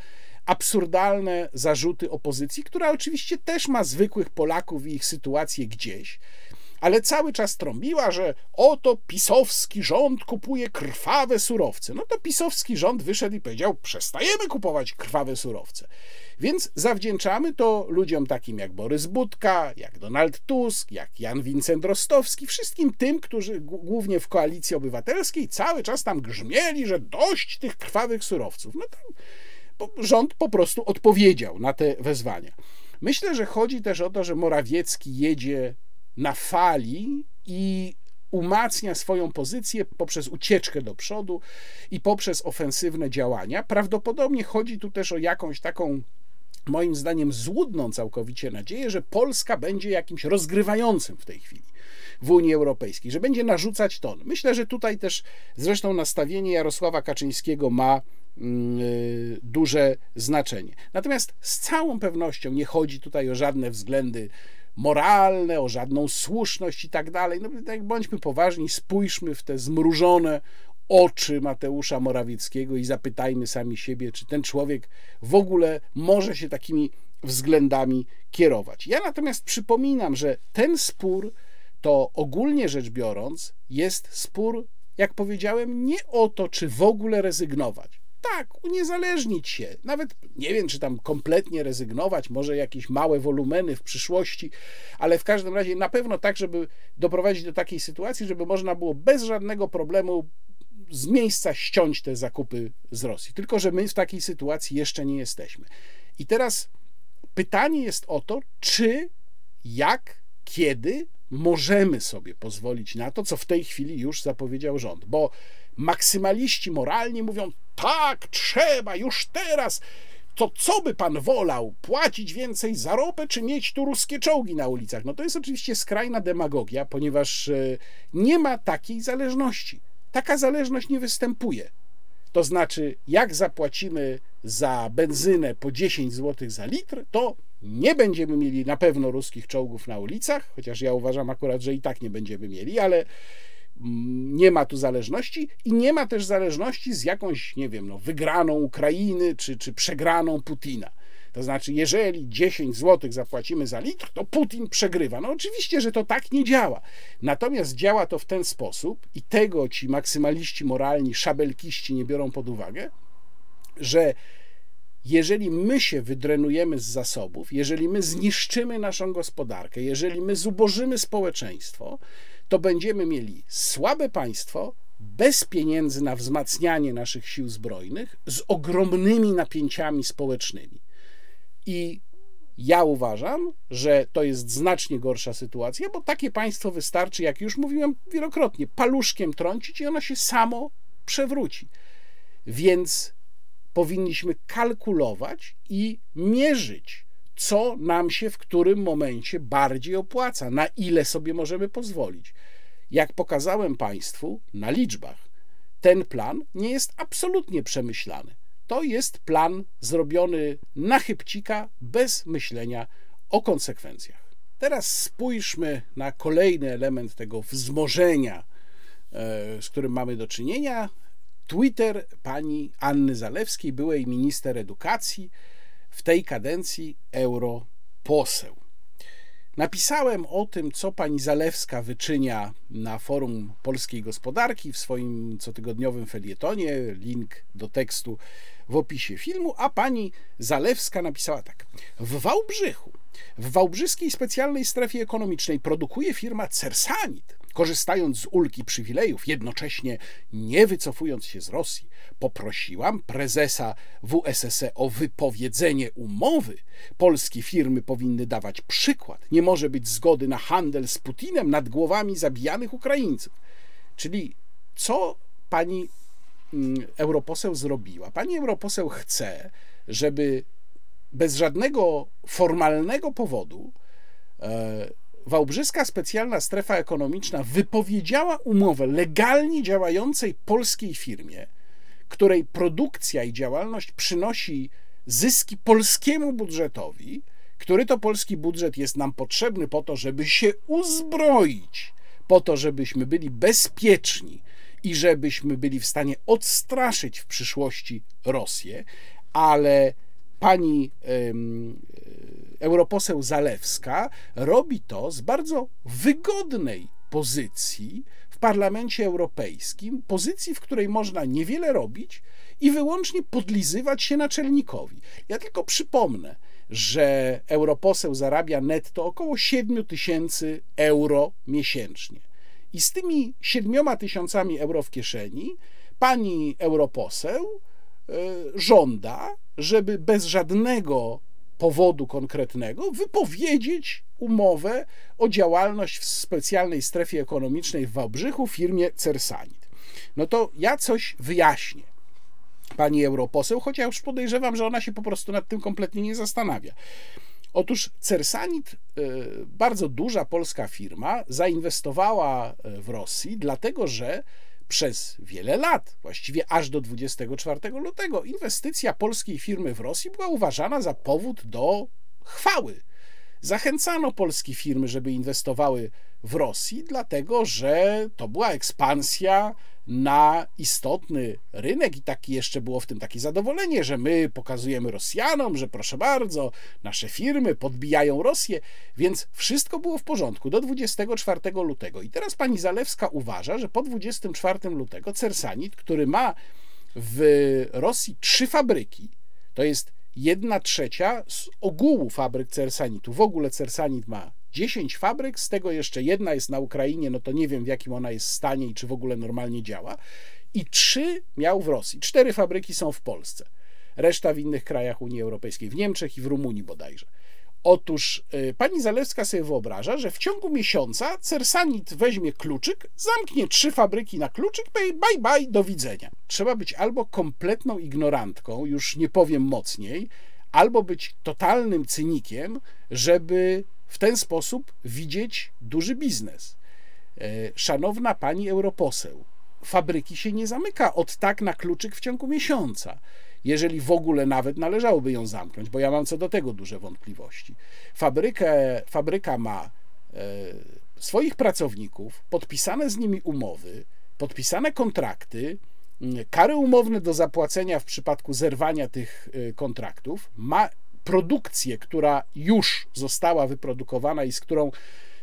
absurdalne zarzuty opozycji, która oczywiście też ma zwykłych Polaków i ich sytuację gdzieś ale cały czas trąbiła, że oto pisowski rząd kupuje krwawe surowce. No to pisowski rząd wyszedł i powiedział: przestajemy kupować krwawe surowce. Więc zawdzięczamy to ludziom takim jak Borys Budka, jak Donald Tusk, jak Jan Wincent Rostowski, wszystkim tym, którzy głównie w koalicji obywatelskiej cały czas tam grzmieli, że dość tych krwawych surowców. No to rząd po prostu odpowiedział na te wezwania. Myślę, że chodzi też o to, że Morawiecki jedzie na fali i umacnia swoją pozycję poprzez ucieczkę do przodu i poprzez ofensywne działania. Prawdopodobnie chodzi tu też o jakąś taką moim zdaniem złudną całkowicie nadzieję, że Polska będzie jakimś rozgrywającym w tej chwili w Unii Europejskiej, że będzie narzucać ton. Myślę, że tutaj też zresztą nastawienie Jarosława Kaczyńskiego ma mm, y, duże znaczenie. Natomiast z całą pewnością nie chodzi tutaj o żadne względy moralne, o żadną słuszność i tak dalej. No tak bądźmy poważni, spójrzmy w te zmrużone oczy Mateusza Morawieckiego i zapytajmy sami siebie, czy ten człowiek w ogóle może się takimi względami kierować. Ja natomiast przypominam, że ten spór to ogólnie rzecz biorąc jest spór, jak powiedziałem, nie o to, czy w ogóle rezygnować tak, uniezależnić się. Nawet nie wiem, czy tam kompletnie rezygnować, może jakieś małe wolumeny w przyszłości, ale w każdym razie na pewno tak, żeby doprowadzić do takiej sytuacji, żeby można było bez żadnego problemu z miejsca ściąć te zakupy z Rosji. Tylko, że my w takiej sytuacji jeszcze nie jesteśmy. I teraz pytanie jest o to, czy jak, kiedy możemy sobie pozwolić na to, co w tej chwili już zapowiedział rząd. Bo maksymaliści moralni mówią: tak, trzeba już teraz. To co by pan wolał? Płacić więcej za ropę, czy mieć tu ruskie czołgi na ulicach? No to jest oczywiście skrajna demagogia, ponieważ e, nie ma takiej zależności. Taka zależność nie występuje. To znaczy, jak zapłacimy za benzynę po 10 zł za litr, to nie będziemy mieli na pewno ruskich czołgów na ulicach, chociaż ja uważam akurat, że i tak nie będziemy mieli, ale nie ma tu zależności i nie ma też zależności z jakąś, nie wiem, no, wygraną Ukrainy czy, czy przegraną Putina. To znaczy, jeżeli 10 zł zapłacimy za litr, to Putin przegrywa. No oczywiście, że to tak nie działa. Natomiast działa to w ten sposób, i tego ci maksymaliści moralni, szabelkiści nie biorą pod uwagę, że jeżeli my się wydrenujemy z zasobów, jeżeli my zniszczymy naszą gospodarkę, jeżeli my zubożymy społeczeństwo, to będziemy mieli słabe państwo, bez pieniędzy na wzmacnianie naszych sił zbrojnych, z ogromnymi napięciami społecznymi. I ja uważam, że to jest znacznie gorsza sytuacja, bo takie państwo wystarczy, jak już mówiłem wielokrotnie, paluszkiem trącić i ono się samo przewróci. Więc powinniśmy kalkulować i mierzyć, co nam się w którym momencie bardziej opłaca, na ile sobie możemy pozwolić. Jak pokazałem Państwu na liczbach, ten plan nie jest absolutnie przemyślany. To jest plan zrobiony na chybcika, bez myślenia o konsekwencjach. Teraz spójrzmy na kolejny element tego wzmożenia, e, z którym mamy do czynienia. Twitter pani Anny Zalewskiej, byłej minister edukacji, w tej kadencji europoseł. Napisałem o tym, co pani Zalewska wyczynia na forum polskiej gospodarki w swoim cotygodniowym felietonie. Link do tekstu w opisie filmu, a pani Zalewska napisała tak. W Wałbrzychu, w Wałbrzyskiej Specjalnej Strefie Ekonomicznej produkuje firma Cersanit korzystając z ulgi przywilejów, jednocześnie nie wycofując się z Rosji, poprosiłam prezesa WSSE o wypowiedzenie umowy. Polskie firmy powinny dawać przykład. Nie może być zgody na handel z Putinem nad głowami zabijanych Ukraińców. Czyli co pani mm, europoseł zrobiła? Pani europoseł chce, żeby bez żadnego formalnego powodu e, Wałbrzyska Specjalna Strefa Ekonomiczna wypowiedziała umowę legalnie działającej polskiej firmie, której produkcja i działalność przynosi zyski polskiemu budżetowi, który to polski budżet jest nam potrzebny po to, żeby się uzbroić, po to, żebyśmy byli bezpieczni i żebyśmy byli w stanie odstraszyć w przyszłości Rosję, ale pani europoseł Zalewska robi to z bardzo wygodnej pozycji w Parlamencie Europejskim, pozycji, w której można niewiele robić i wyłącznie podlizywać się naczelnikowi. Ja tylko przypomnę, że europoseł zarabia netto około 7 tysięcy euro miesięcznie. I z tymi 7 tysiącami euro w kieszeni pani europoseł e, żąda, żeby bez żadnego powodu konkretnego wypowiedzieć umowę o działalność w specjalnej strefie ekonomicznej w Wałbrzychu firmie Cersanit. No to ja coś wyjaśnię pani europoseł, chociaż podejrzewam, że ona się po prostu nad tym kompletnie nie zastanawia. Otóż Cersanit, y, bardzo duża polska firma, zainwestowała y, w Rosji, dlatego że przez wiele lat, właściwie aż do 24 lutego, inwestycja polskiej firmy w Rosji była uważana za powód do chwały. Zachęcano polskie firmy, żeby inwestowały w Rosji, dlatego że to była ekspansja na istotny rynek i taki jeszcze było w tym takie zadowolenie, że my pokazujemy Rosjanom, że proszę bardzo, nasze firmy podbijają Rosję, więc wszystko było w porządku do 24 lutego. I teraz pani Zalewska uważa, że po 24 lutego Cersanit, który ma w Rosji trzy fabryki, to jest jedna trzecia z ogółu fabryk Cersanitu. W ogóle Cersanit ma 10 fabryk, z tego jeszcze jedna jest na Ukrainie, no to nie wiem w jakim ona jest stanie i czy w ogóle normalnie działa. I trzy miał w Rosji. Cztery fabryki są w Polsce. Reszta w innych krajach Unii Europejskiej, w Niemczech i w Rumunii bodajże. Otóż y, pani Zalewska sobie wyobraża, że w ciągu miesiąca Cersanit weźmie kluczyk, zamknie trzy fabryki na kluczyk, bye bye, bye do widzenia. Trzeba być albo kompletną ignorantką, już nie powiem mocniej, albo być totalnym cynikiem, żeby w ten sposób widzieć duży biznes. E, szanowna pani europoseł, fabryki się nie zamyka od tak na kluczyk w ciągu miesiąca jeżeli w ogóle nawet należałoby ją zamknąć, bo ja mam co do tego duże wątpliwości. Fabrykę, fabryka ma e, swoich pracowników, podpisane z nimi umowy, podpisane kontrakty, kary umowne do zapłacenia w przypadku zerwania tych e, kontraktów, ma produkcję, która już została wyprodukowana i z którą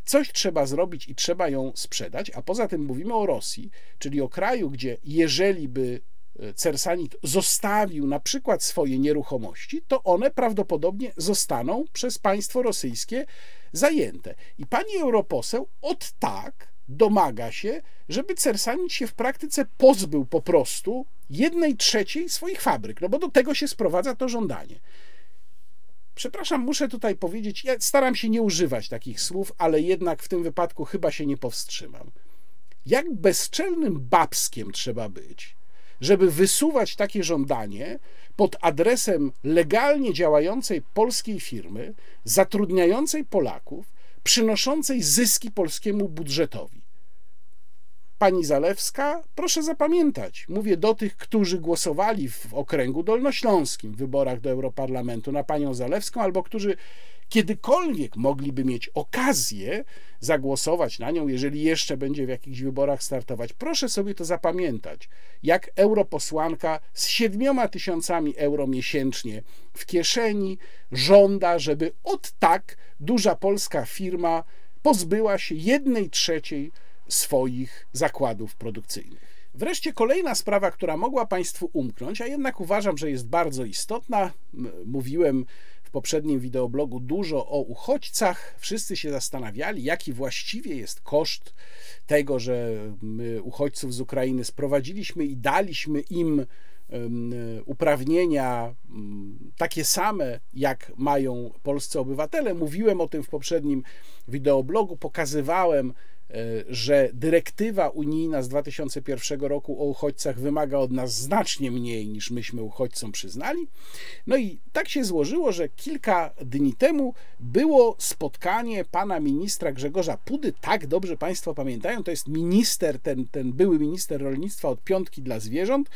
coś trzeba zrobić i trzeba ją sprzedać, a poza tym mówimy o Rosji, czyli o kraju, gdzie jeżeli by Cersanit zostawił na przykład swoje nieruchomości, to one prawdopodobnie zostaną przez państwo rosyjskie zajęte. I pani europoseł od tak domaga się, żeby Cersanit się w praktyce pozbył po prostu jednej trzeciej swoich fabryk, no bo do tego się sprowadza to żądanie. Przepraszam, muszę tutaj powiedzieć, ja staram się nie używać takich słów, ale jednak w tym wypadku chyba się nie powstrzymam. Jak bezczelnym babskiem trzeba być, żeby wysuwać takie żądanie pod adresem legalnie działającej polskiej firmy, zatrudniającej Polaków, przynoszącej zyski polskiemu budżetowi. Pani Zalewska, proszę zapamiętać, mówię do tych, którzy głosowali w okręgu dolnośląskim w wyborach do Europarlamentu na panią Zalewską, albo którzy kiedykolwiek mogliby mieć okazję zagłosować na nią, jeżeli jeszcze będzie w jakichś wyborach startować. Proszę sobie to zapamiętać. Jak europosłanka z siedmioma tysiącami euro miesięcznie w kieszeni żąda, żeby od tak duża polska firma pozbyła się jednej trzeciej swoich zakładów produkcyjnych. Wreszcie kolejna sprawa, która mogła Państwu umknąć, a jednak uważam, że jest bardzo istotna. Mówiłem poprzednim wideoblogu dużo o uchodźcach. Wszyscy się zastanawiali, jaki właściwie jest koszt tego, że my uchodźców z Ukrainy sprowadziliśmy i daliśmy im uprawnienia takie same, jak mają polscy obywatele. Mówiłem o tym w poprzednim wideoblogu, pokazywałem że dyrektywa unijna z 2001 roku o uchodźcach wymaga od nas znacznie mniej niż myśmy uchodźcom przyznali. No i tak się złożyło, że kilka dni temu było spotkanie pana ministra Grzegorza Pudy. Tak dobrze Państwo pamiętają, to jest minister, ten, ten były minister rolnictwa od piątki dla zwierząt,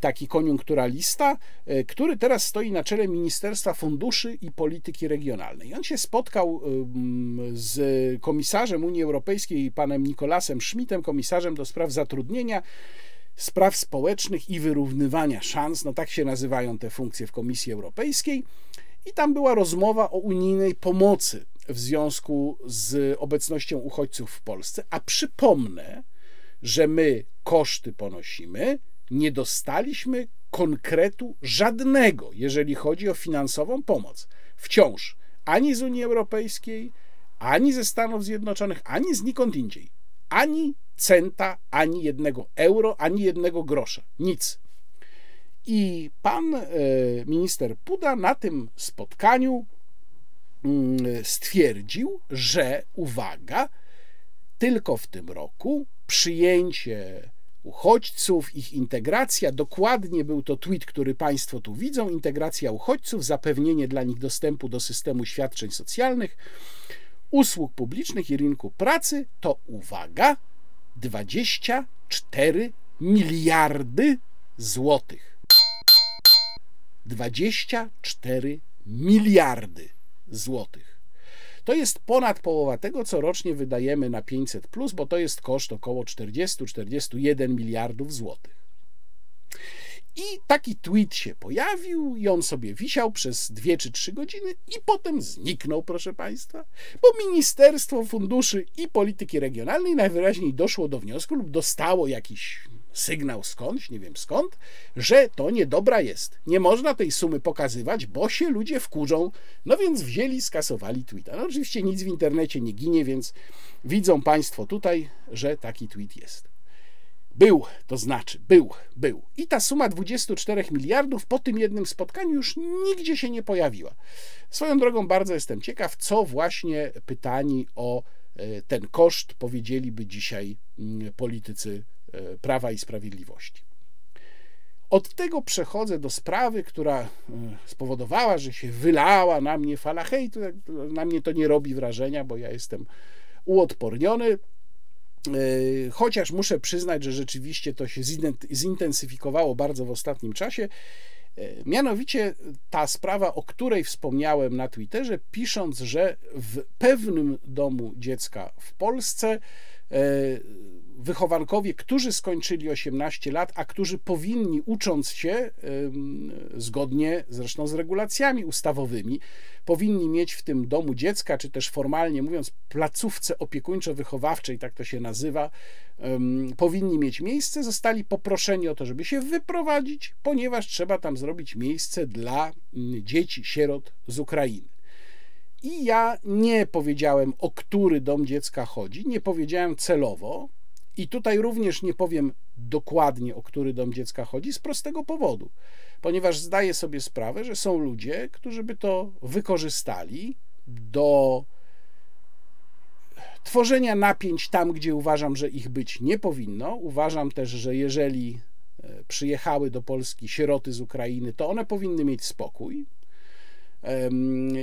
taki koniunkturalista, e, który teraz stoi na czele Ministerstwa Funduszy i Polityki Regionalnej. On się spotkał z komisarzem Unii Europejskiej panem Nikolasem Schmidtem, komisarzem do spraw zatrudnienia, spraw społecznych i wyrównywania szans, no tak się nazywają te funkcje w Komisji Europejskiej. I tam była rozmowa o unijnej pomocy w związku z obecnością uchodźców w Polsce. A przypomnę, że my koszty ponosimy, nie dostaliśmy konkretu żadnego, jeżeli chodzi o finansową pomoc. Wciąż ani z Unii Europejskiej, ani ze Stanów Zjednoczonych, ani znikąd indziej. Ani centa, ani jednego euro, ani jednego grosza. Nic. I pan e, minister Puda na tym spotkaniu mm, stwierdził, że uwaga, tylko w tym roku przyjęcie uchodźców, ich integracja, dokładnie był to tweet, który Państwo tu widzą, integracja uchodźców, zapewnienie dla nich dostępu do systemu świadczeń socjalnych, usług publicznych i rynku pracy to uwaga 24 miliardy złotych. 24 miliardy złotych. To jest ponad połowa tego, co rocznie wydajemy na 500, bo to jest koszt około 40-41 miliardów złotych. I taki tweet się pojawił, i on sobie wisiał przez dwie czy trzy godziny, i potem zniknął, proszę Państwa, bo Ministerstwo Funduszy i Polityki Regionalnej najwyraźniej doszło do wniosku lub dostało jakiś sygnał skądś, nie wiem skąd, że to niedobra jest. Nie można tej sumy pokazywać, bo się ludzie wkurzą. No więc wzięli, skasowali tweeta. No oczywiście nic w internecie nie ginie, więc widzą Państwo tutaj, że taki tweet jest. Był, to znaczy, był, był. I ta suma 24 miliardów po tym jednym spotkaniu już nigdzie się nie pojawiła. Swoją drogą bardzo jestem ciekaw, co właśnie pytani o e, ten koszt powiedzieliby dzisiaj mm, politycy e, Prawa i Sprawiedliwości. Od tego przechodzę do sprawy, która e, spowodowała, że się wylała na mnie fala hejtu. Na mnie to nie robi wrażenia, bo ja jestem uodporniony. E, chociaż muszę przyznać, że rzeczywiście to się zintensyfikowało bardzo w ostatnim czasie. E, mianowicie ta sprawa, o której wspomniałem na Twitterze, pisząc, że w pewnym domu dziecka w Polsce wychowankowie, którzy skończyli 18 lat, a którzy powinni, ucząc się, zgodnie zresztą z regulacjami ustawowymi, powinni mieć w tym domu dziecka, czy też formalnie mówiąc, placówce opiekuńczo-wychowawczej, tak to się nazywa, powinni mieć miejsce, zostali poproszeni o to, żeby się wyprowadzić, ponieważ trzeba tam zrobić miejsce dla dzieci, sierot z Ukrainy. I ja nie powiedziałem, o który dom dziecka chodzi, nie powiedziałem celowo, i tutaj również nie powiem dokładnie, o który dom dziecka chodzi, z prostego powodu, ponieważ zdaję sobie sprawę, że są ludzie, którzy by to wykorzystali do tworzenia napięć tam, gdzie uważam, że ich być nie powinno. Uważam też, że jeżeli e, przyjechały do Polski sieroty z Ukrainy, to one powinny mieć spokój.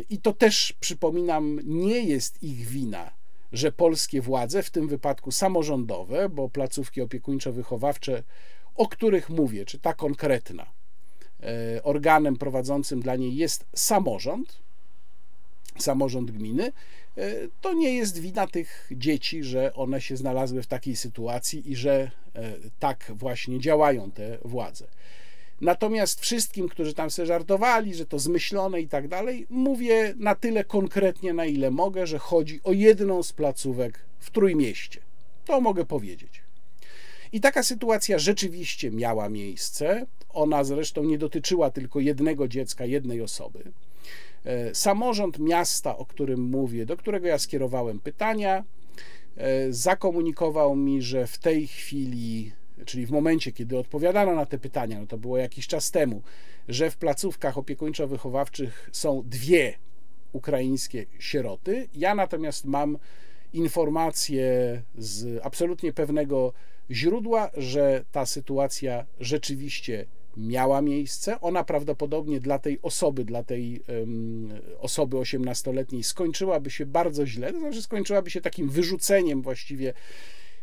I to też, przypominam, nie jest ich wina że polskie władze, w tym wypadku samorządowe, bo placówki opiekuńczo-wychowawcze, o których mówię, czy ta konkretna, e, organem prowadzącym dla niej jest samorząd, samorząd gminy, e, to nie jest wina tych dzieci, że one się znalazły w takiej sytuacji i że e, tak właśnie działają te władze. Natomiast wszystkim, którzy tam sobie żartowali, że to zmyślone i tak dalej, mówię na tyle konkretnie, na ile mogę, że chodzi o jedną z placówek w Trójmieście. To mogę powiedzieć. I taka sytuacja rzeczywiście miała miejsce. Ona zresztą nie dotyczyła tylko jednego dziecka, jednej osoby. E, samorząd miasta, o którym mówię, do którego ja skierowałem pytania, e, zakomunikował mi, że w tej chwili czyli w momencie, kiedy odpowiadano na te pytania, no to było jakiś czas temu, że w placówkach opiekuńczo-wychowawczych są dwie ukraińskie sieroty. Ja natomiast mam informację z absolutnie pewnego źródła, że ta sytuacja rzeczywiście miała miejsce. Ona prawdopodobnie dla tej osoby, dla tej um, osoby 18-letniej skończyłaby się bardzo źle, to znaczy skończyłaby się takim wyrzuceniem właściwie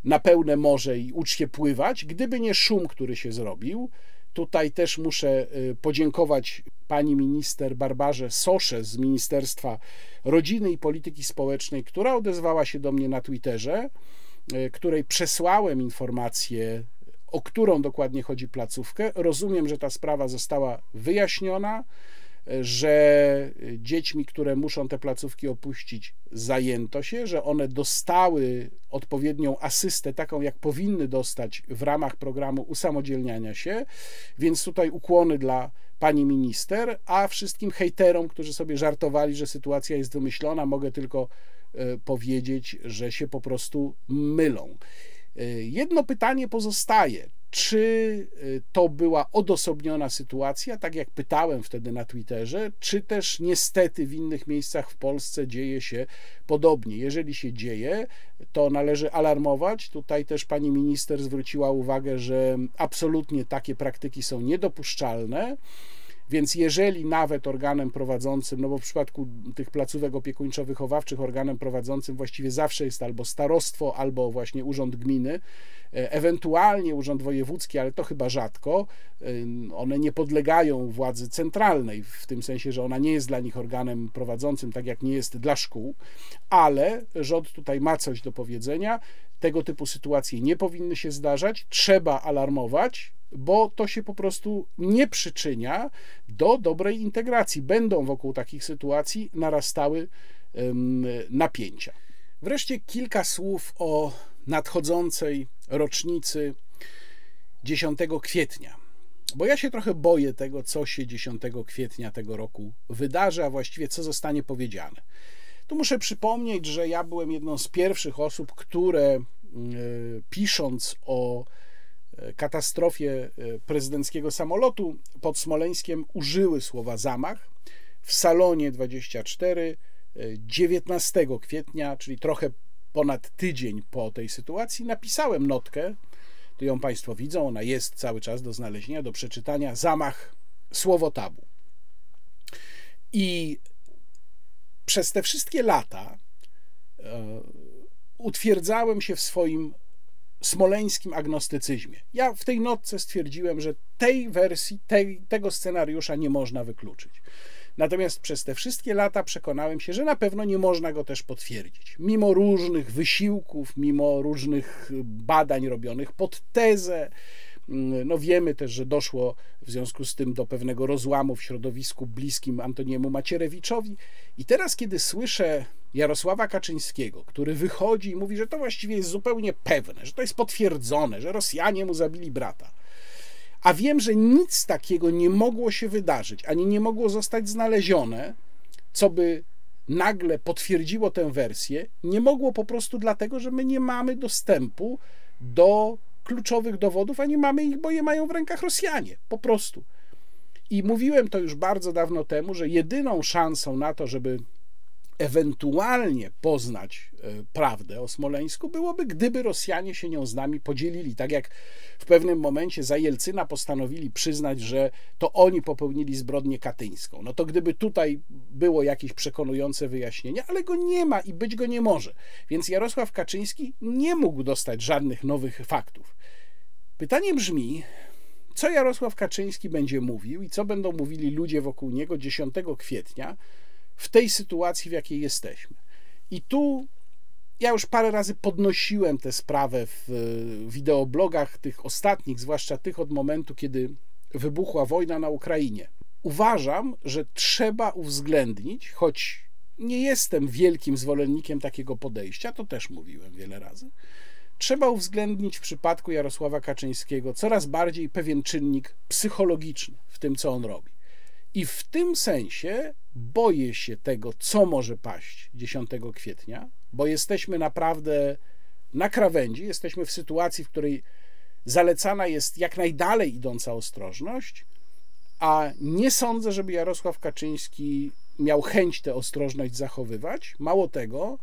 na pełne morze i ucz się pływać, gdyby nie szum, który się zrobił. Tutaj też muszę y, podziękować pani minister Barbarze Sosze z Ministerstwa Rodziny i Polityki Społecznej, która odezwała się do mnie na Twitterze, y, której przesłałem informację, o którą dokładnie chodzi placówkę. Rozumiem, że ta sprawa została wyjaśniona że dziećmi, które muszą te placówki opuścić, zajęto się, że one dostały odpowiednią asystę, taką jak powinny dostać w ramach programu usamodzielniania się, więc tutaj ukłony dla pani minister, a wszystkim hejterom, którzy sobie żartowali, że sytuacja jest wymyślona, mogę tylko e, powiedzieć, że się po prostu mylą. E, jedno pytanie pozostaje czy y, to była odosobniona sytuacja, tak jak pytałem wtedy na Twitterze, czy też niestety w innych miejscach w Polsce dzieje się podobnie. Jeżeli się dzieje, to należy alarmować. Tutaj też pani minister zwróciła uwagę, że absolutnie takie praktyki są niedopuszczalne. Więc jeżeli nawet organem prowadzącym, no bo w przypadku tych placówek opiekuńczo-wychowawczych organem prowadzącym właściwie zawsze jest albo starostwo, albo właśnie urząd gminy, e, ewentualnie urząd wojewódzki, ale to chyba rzadko, one nie podlegają władzy centralnej, w tym sensie, że ona nie jest dla nich organem prowadzącym, tak jak nie jest dla szkół, ale rząd tutaj ma coś do powiedzenia. Tego typu sytuacje nie powinny się zdarzać, trzeba alarmować, bo to się po prostu nie przyczynia do dobrej integracji. Będą wokół takich sytuacji narastały napięcia. Wreszcie kilka słów o nadchodzącej rocznicy 10 kwietnia. Bo ja się trochę boję tego, co się 10 kwietnia tego roku wydarzy, a właściwie co zostanie powiedziane. Tu muszę przypomnieć, że ja byłem jedną z pierwszych osób, które pisząc o katastrofie prezydenckiego samolotu pod Smoleńskiem użyły słowa zamach. W salonie 24 19 kwietnia, czyli trochę ponad tydzień po tej sytuacji, napisałem notkę. Tu ją Państwo widzą, ona jest cały czas do znalezienia, do przeczytania. Zamach, słowo tabu. I przez te wszystkie lata e, utwierdzałem się w swoim smoleńskim agnostycyzmie. Ja w tej notce stwierdziłem, że tej wersji, tej, tego scenariusza nie można wykluczyć. Natomiast przez te wszystkie lata przekonałem się, że na pewno nie można go też potwierdzić. Mimo różnych wysiłków, mimo różnych badań robionych pod tezę, no wiemy też, że doszło w związku z tym do pewnego rozłamu w środowisku bliskim Antoniemu Macierewiczowi. I teraz, kiedy słyszę Jarosława Kaczyńskiego, który wychodzi i mówi, że to właściwie jest zupełnie pewne, że to jest potwierdzone, że Rosjanie mu zabili brata, a wiem, że nic takiego nie mogło się wydarzyć, ani nie mogło zostać znalezione, co by nagle potwierdziło tę wersję, nie mogło po prostu dlatego, że my nie mamy dostępu do kluczowych dowodów, a nie mamy ich, bo je mają w rękach Rosjanie. Po prostu. I mówiłem to już bardzo dawno temu, że jedyną szansą na to, żeby ewentualnie poznać e, prawdę o Smoleńsku byłoby, gdyby Rosjanie się nią z nami podzielili. Tak jak w pewnym momencie za Jelcyna postanowili przyznać, że to oni popełnili zbrodnię katyńską. No to gdyby tutaj było jakieś przekonujące wyjaśnienie, ale go nie ma i być go nie może. Więc Jarosław Kaczyński nie mógł dostać żadnych nowych faktów. Pytanie brzmi, co Jarosław Kaczyński będzie mówił i co będą mówili ludzie wokół niego 10 kwietnia, w tej sytuacji, w jakiej jesteśmy. I tu ja już parę razy podnosiłem tę sprawę w wideoblogach tych ostatnich, zwłaszcza tych od momentu, kiedy wybuchła wojna na Ukrainie. Uważam, że trzeba uwzględnić, choć nie jestem wielkim zwolennikiem takiego podejścia, to też mówiłem wiele razy. Trzeba uwzględnić w przypadku Jarosława Kaczyńskiego coraz bardziej pewien czynnik psychologiczny w tym, co on robi. I w tym sensie boję się tego, co może paść 10 kwietnia, bo jesteśmy naprawdę na krawędzi, jesteśmy w sytuacji, w której zalecana jest jak najdalej idąca ostrożność, a nie sądzę, żeby Jarosław Kaczyński miał chęć tę ostrożność zachowywać. Mało tego,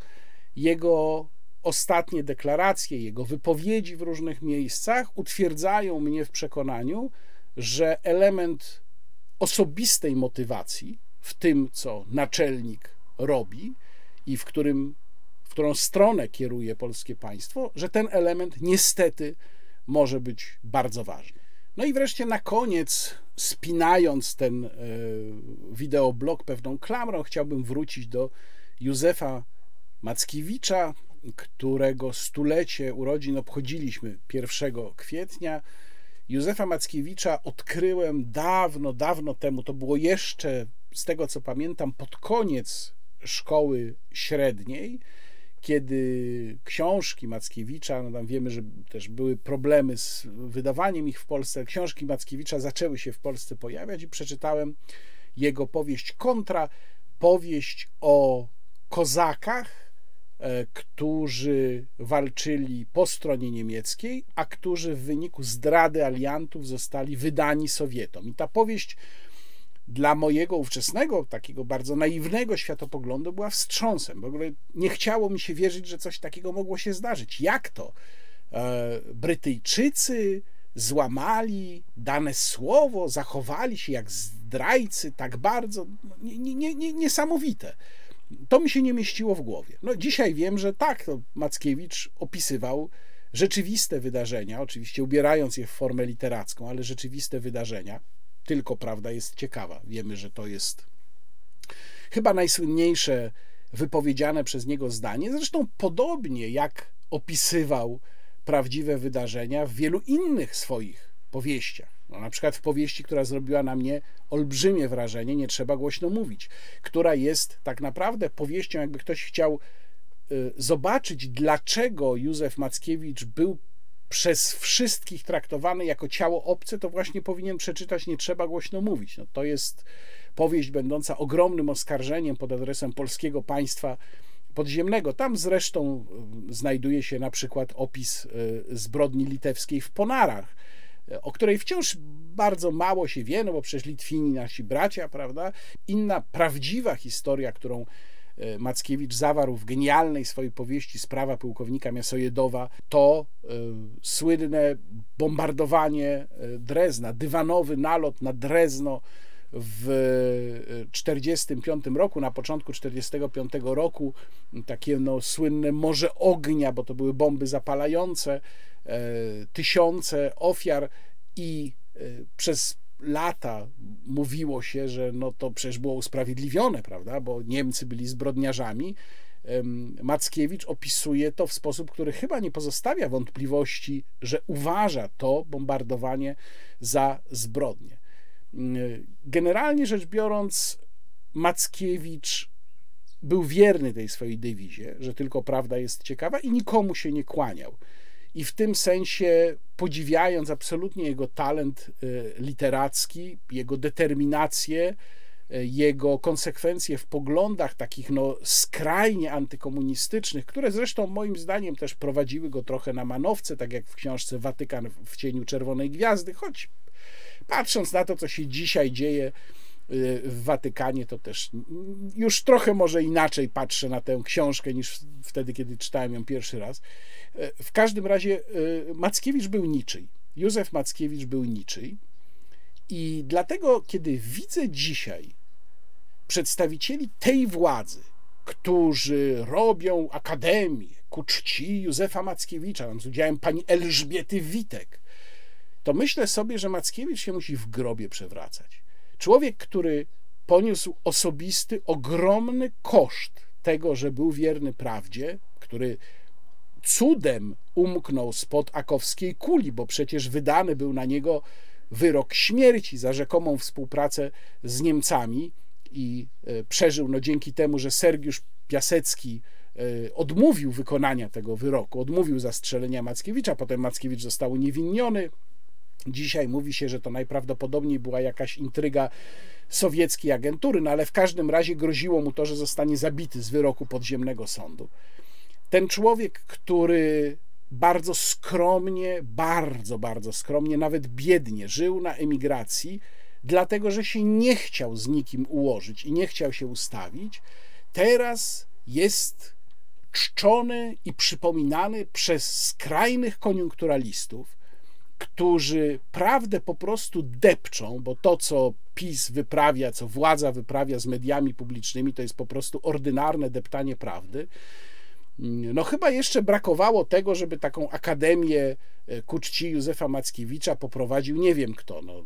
jego ostatnie deklaracje, jego wypowiedzi w różnych miejscach utwierdzają mnie w przekonaniu, że element osobistej motywacji w tym, co naczelnik robi i w, którym, w którą stronę kieruje polskie państwo, że ten element niestety może być bardzo ważny. No i wreszcie na koniec, spinając ten e, wideoblog pewną klamrą, chciałbym wrócić do Józefa Mackiewicza, którego stulecie urodzin obchodziliśmy 1 kwietnia. Józefa Mackiewicza odkryłem dawno, dawno temu. To było jeszcze, z tego co pamiętam, pod koniec szkoły średniej, kiedy książki Mackiewicza, no tam wiemy, że też były problemy z wydawaniem ich w Polsce, książki Mackiewicza zaczęły się w Polsce pojawiać i przeczytałem jego powieść Kontra, powieść o kozakach, E, którzy walczyli po stronie niemieckiej, a którzy w wyniku zdrady aliantów zostali wydani Sowietom. I ta powieść dla mojego ówczesnego, takiego bardzo naiwnego światopoglądu była wstrząsem. W ogóle nie chciało mi się wierzyć, że coś takiego mogło się zdarzyć. Jak to? E, Brytyjczycy złamali dane słowo, zachowali się jak zdrajcy tak bardzo. Nie, nie, nie, niesamowite to mi się nie mieściło w głowie. No dzisiaj wiem, że tak, to Mackiewicz opisywał rzeczywiste wydarzenia, oczywiście ubierając je w formę literacką, ale rzeczywiste wydarzenia. Tylko prawda jest ciekawa. Wiemy, że to jest chyba najsłynniejsze wypowiedziane przez niego zdanie. Zresztą podobnie jak opisywał prawdziwe wydarzenia w wielu innych swoich powieściach. No, na przykład w powieści, która zrobiła na mnie olbrzymie wrażenie, nie trzeba głośno mówić, która jest tak naprawdę powieścią, jakby ktoś chciał y, zobaczyć, dlaczego Józef Mackiewicz był przez wszystkich traktowany jako ciało obce, to właśnie powinien przeczytać Nie trzeba głośno mówić. No, to jest powieść będąca ogromnym oskarżeniem pod adresem polskiego państwa podziemnego. Tam zresztą znajduje się na przykład opis zbrodni litewskiej w Ponarach o której wciąż bardzo mało się wie, no bo przecież Litwini nasi bracia, prawda? Inna prawdziwa historia, którą Mackiewicz zawarł w genialnej swojej powieści Sprawa pułkownika Miasojedowa, to y, słynne bombardowanie e, Drezna, dywanowy nalot na Drezno w 1945 roku, na początku 1945 roku, takie no, słynne Morze Ognia, bo to były bomby zapalające, E, tysiące ofiar i e, przez lata mówiło się, że no to przecież było usprawiedliwione, prawda, bo Niemcy byli zbrodniarzami. Mackiewicz opisuje to w sposób, który chyba nie pozostawia wątpliwości, że uważa to bombardowanie za zbrodnię. Generalnie rzecz biorąc, Mackiewicz był wierny tej swojej dewizie, że tylko prawda jest ciekawa i nikomu się nie kłaniał i w tym sensie podziwiając absolutnie jego talent y, literacki, jego determinację, y, jego konsekwencje w poglądach takich no, skrajnie antykomunistycznych, które zresztą moim zdaniem też prowadziły go trochę na manowce, tak jak w książce Watykan w cieniu Czerwonej Gwiazdy, choć patrząc na to, co się dzisiaj dzieje, w Watykanie, to też już trochę może inaczej patrzę na tę książkę niż wtedy, kiedy czytałem ją pierwszy raz. Y, w każdym razie y, Mackiewicz był niczyj. Józef Mackiewicz był niczyj. I dlatego, kiedy widzę dzisiaj przedstawicieli tej władzy, którzy robią akademię ku czci Józefa Mackiewicza, z udziałem pani Elżbiety Witek, to myślę sobie, że Mackiewicz się musi w grobie przewracać. Człowiek, który poniósł osobisty, ogromny koszt tego, że był wierny prawdzie, który cudem umknął spod akowskiej kuli, bo przecież wydany był na niego wyrok śmierci za rzekomą współpracę z Niemcami i e, przeżył no, dzięki temu, że Sergiusz Piasecki e, odmówił wykonania tego wyroku, odmówił zastrzelenia Mackiewicza, potem Mackiewicz został uniewinniony, Dzisiaj mówi się, że to najprawdopodobniej była jakaś intryga sowieckiej agentury, no ale w każdym razie groziło mu to, że zostanie zabity z wyroku podziemnego sądu. Ten człowiek, który bardzo skromnie, bardzo, bardzo skromnie, nawet biednie żył na emigracji, dlatego że się nie chciał z nikim ułożyć i nie chciał się ustawić, teraz jest czczony i przypominany przez skrajnych koniunkturalistów, którzy prawdę po prostu depczą, bo to, co PiS wyprawia, co władza wyprawia z mediami publicznymi, to jest po prostu ordynarne deptanie prawdy. No, chyba jeszcze brakowało tego, żeby taką akademię e, ku czci Józefa Mackiewicza poprowadził nie wiem kto. No,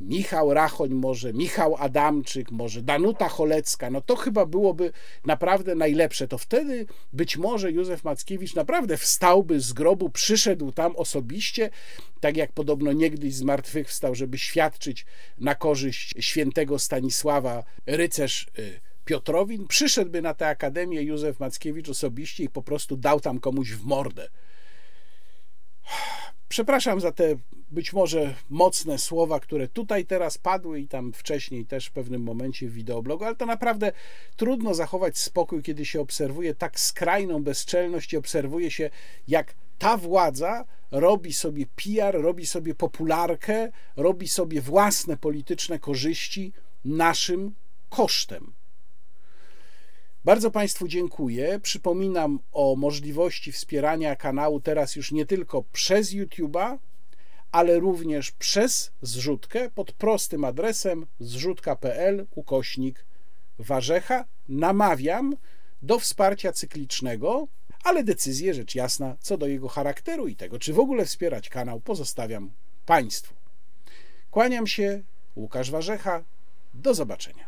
Michał Rachoń, może Michał Adamczyk, może Danuta Cholecka, no to chyba byłoby naprawdę najlepsze. To wtedy być może Józef Mackiewicz naprawdę wstałby z grobu, przyszedł tam osobiście, tak jak podobno niegdyś z martwych wstał, żeby świadczyć na korzyść świętego Stanisława rycerz y, Piotrowin. Przyszedłby na tę akademię Józef Mackiewicz osobiście i po prostu dał tam komuś w mordę. Przepraszam za te być może mocne słowa, które tutaj teraz padły i tam wcześniej też w pewnym momencie w wideoblogu, ale to naprawdę trudno zachować spokój, kiedy się obserwuje tak skrajną bezczelność i obserwuje się, jak ta władza robi sobie PR, robi sobie popularkę, robi sobie własne polityczne korzyści naszym kosztem. Bardzo Państwu dziękuję. Przypominam o możliwości wspierania kanału teraz już nie tylko przez YouTube'a, ale również przez zrzutkę pod prostym adresem zrzutka.pl ukośnik warzecha. Namawiam do wsparcia cyklicznego, ale decyzję, rzecz jasna, co do jego charakteru i tego, czy w ogóle wspierać kanał, pozostawiam Państwu. Kłaniam się, Łukasz Warzecha. Do zobaczenia.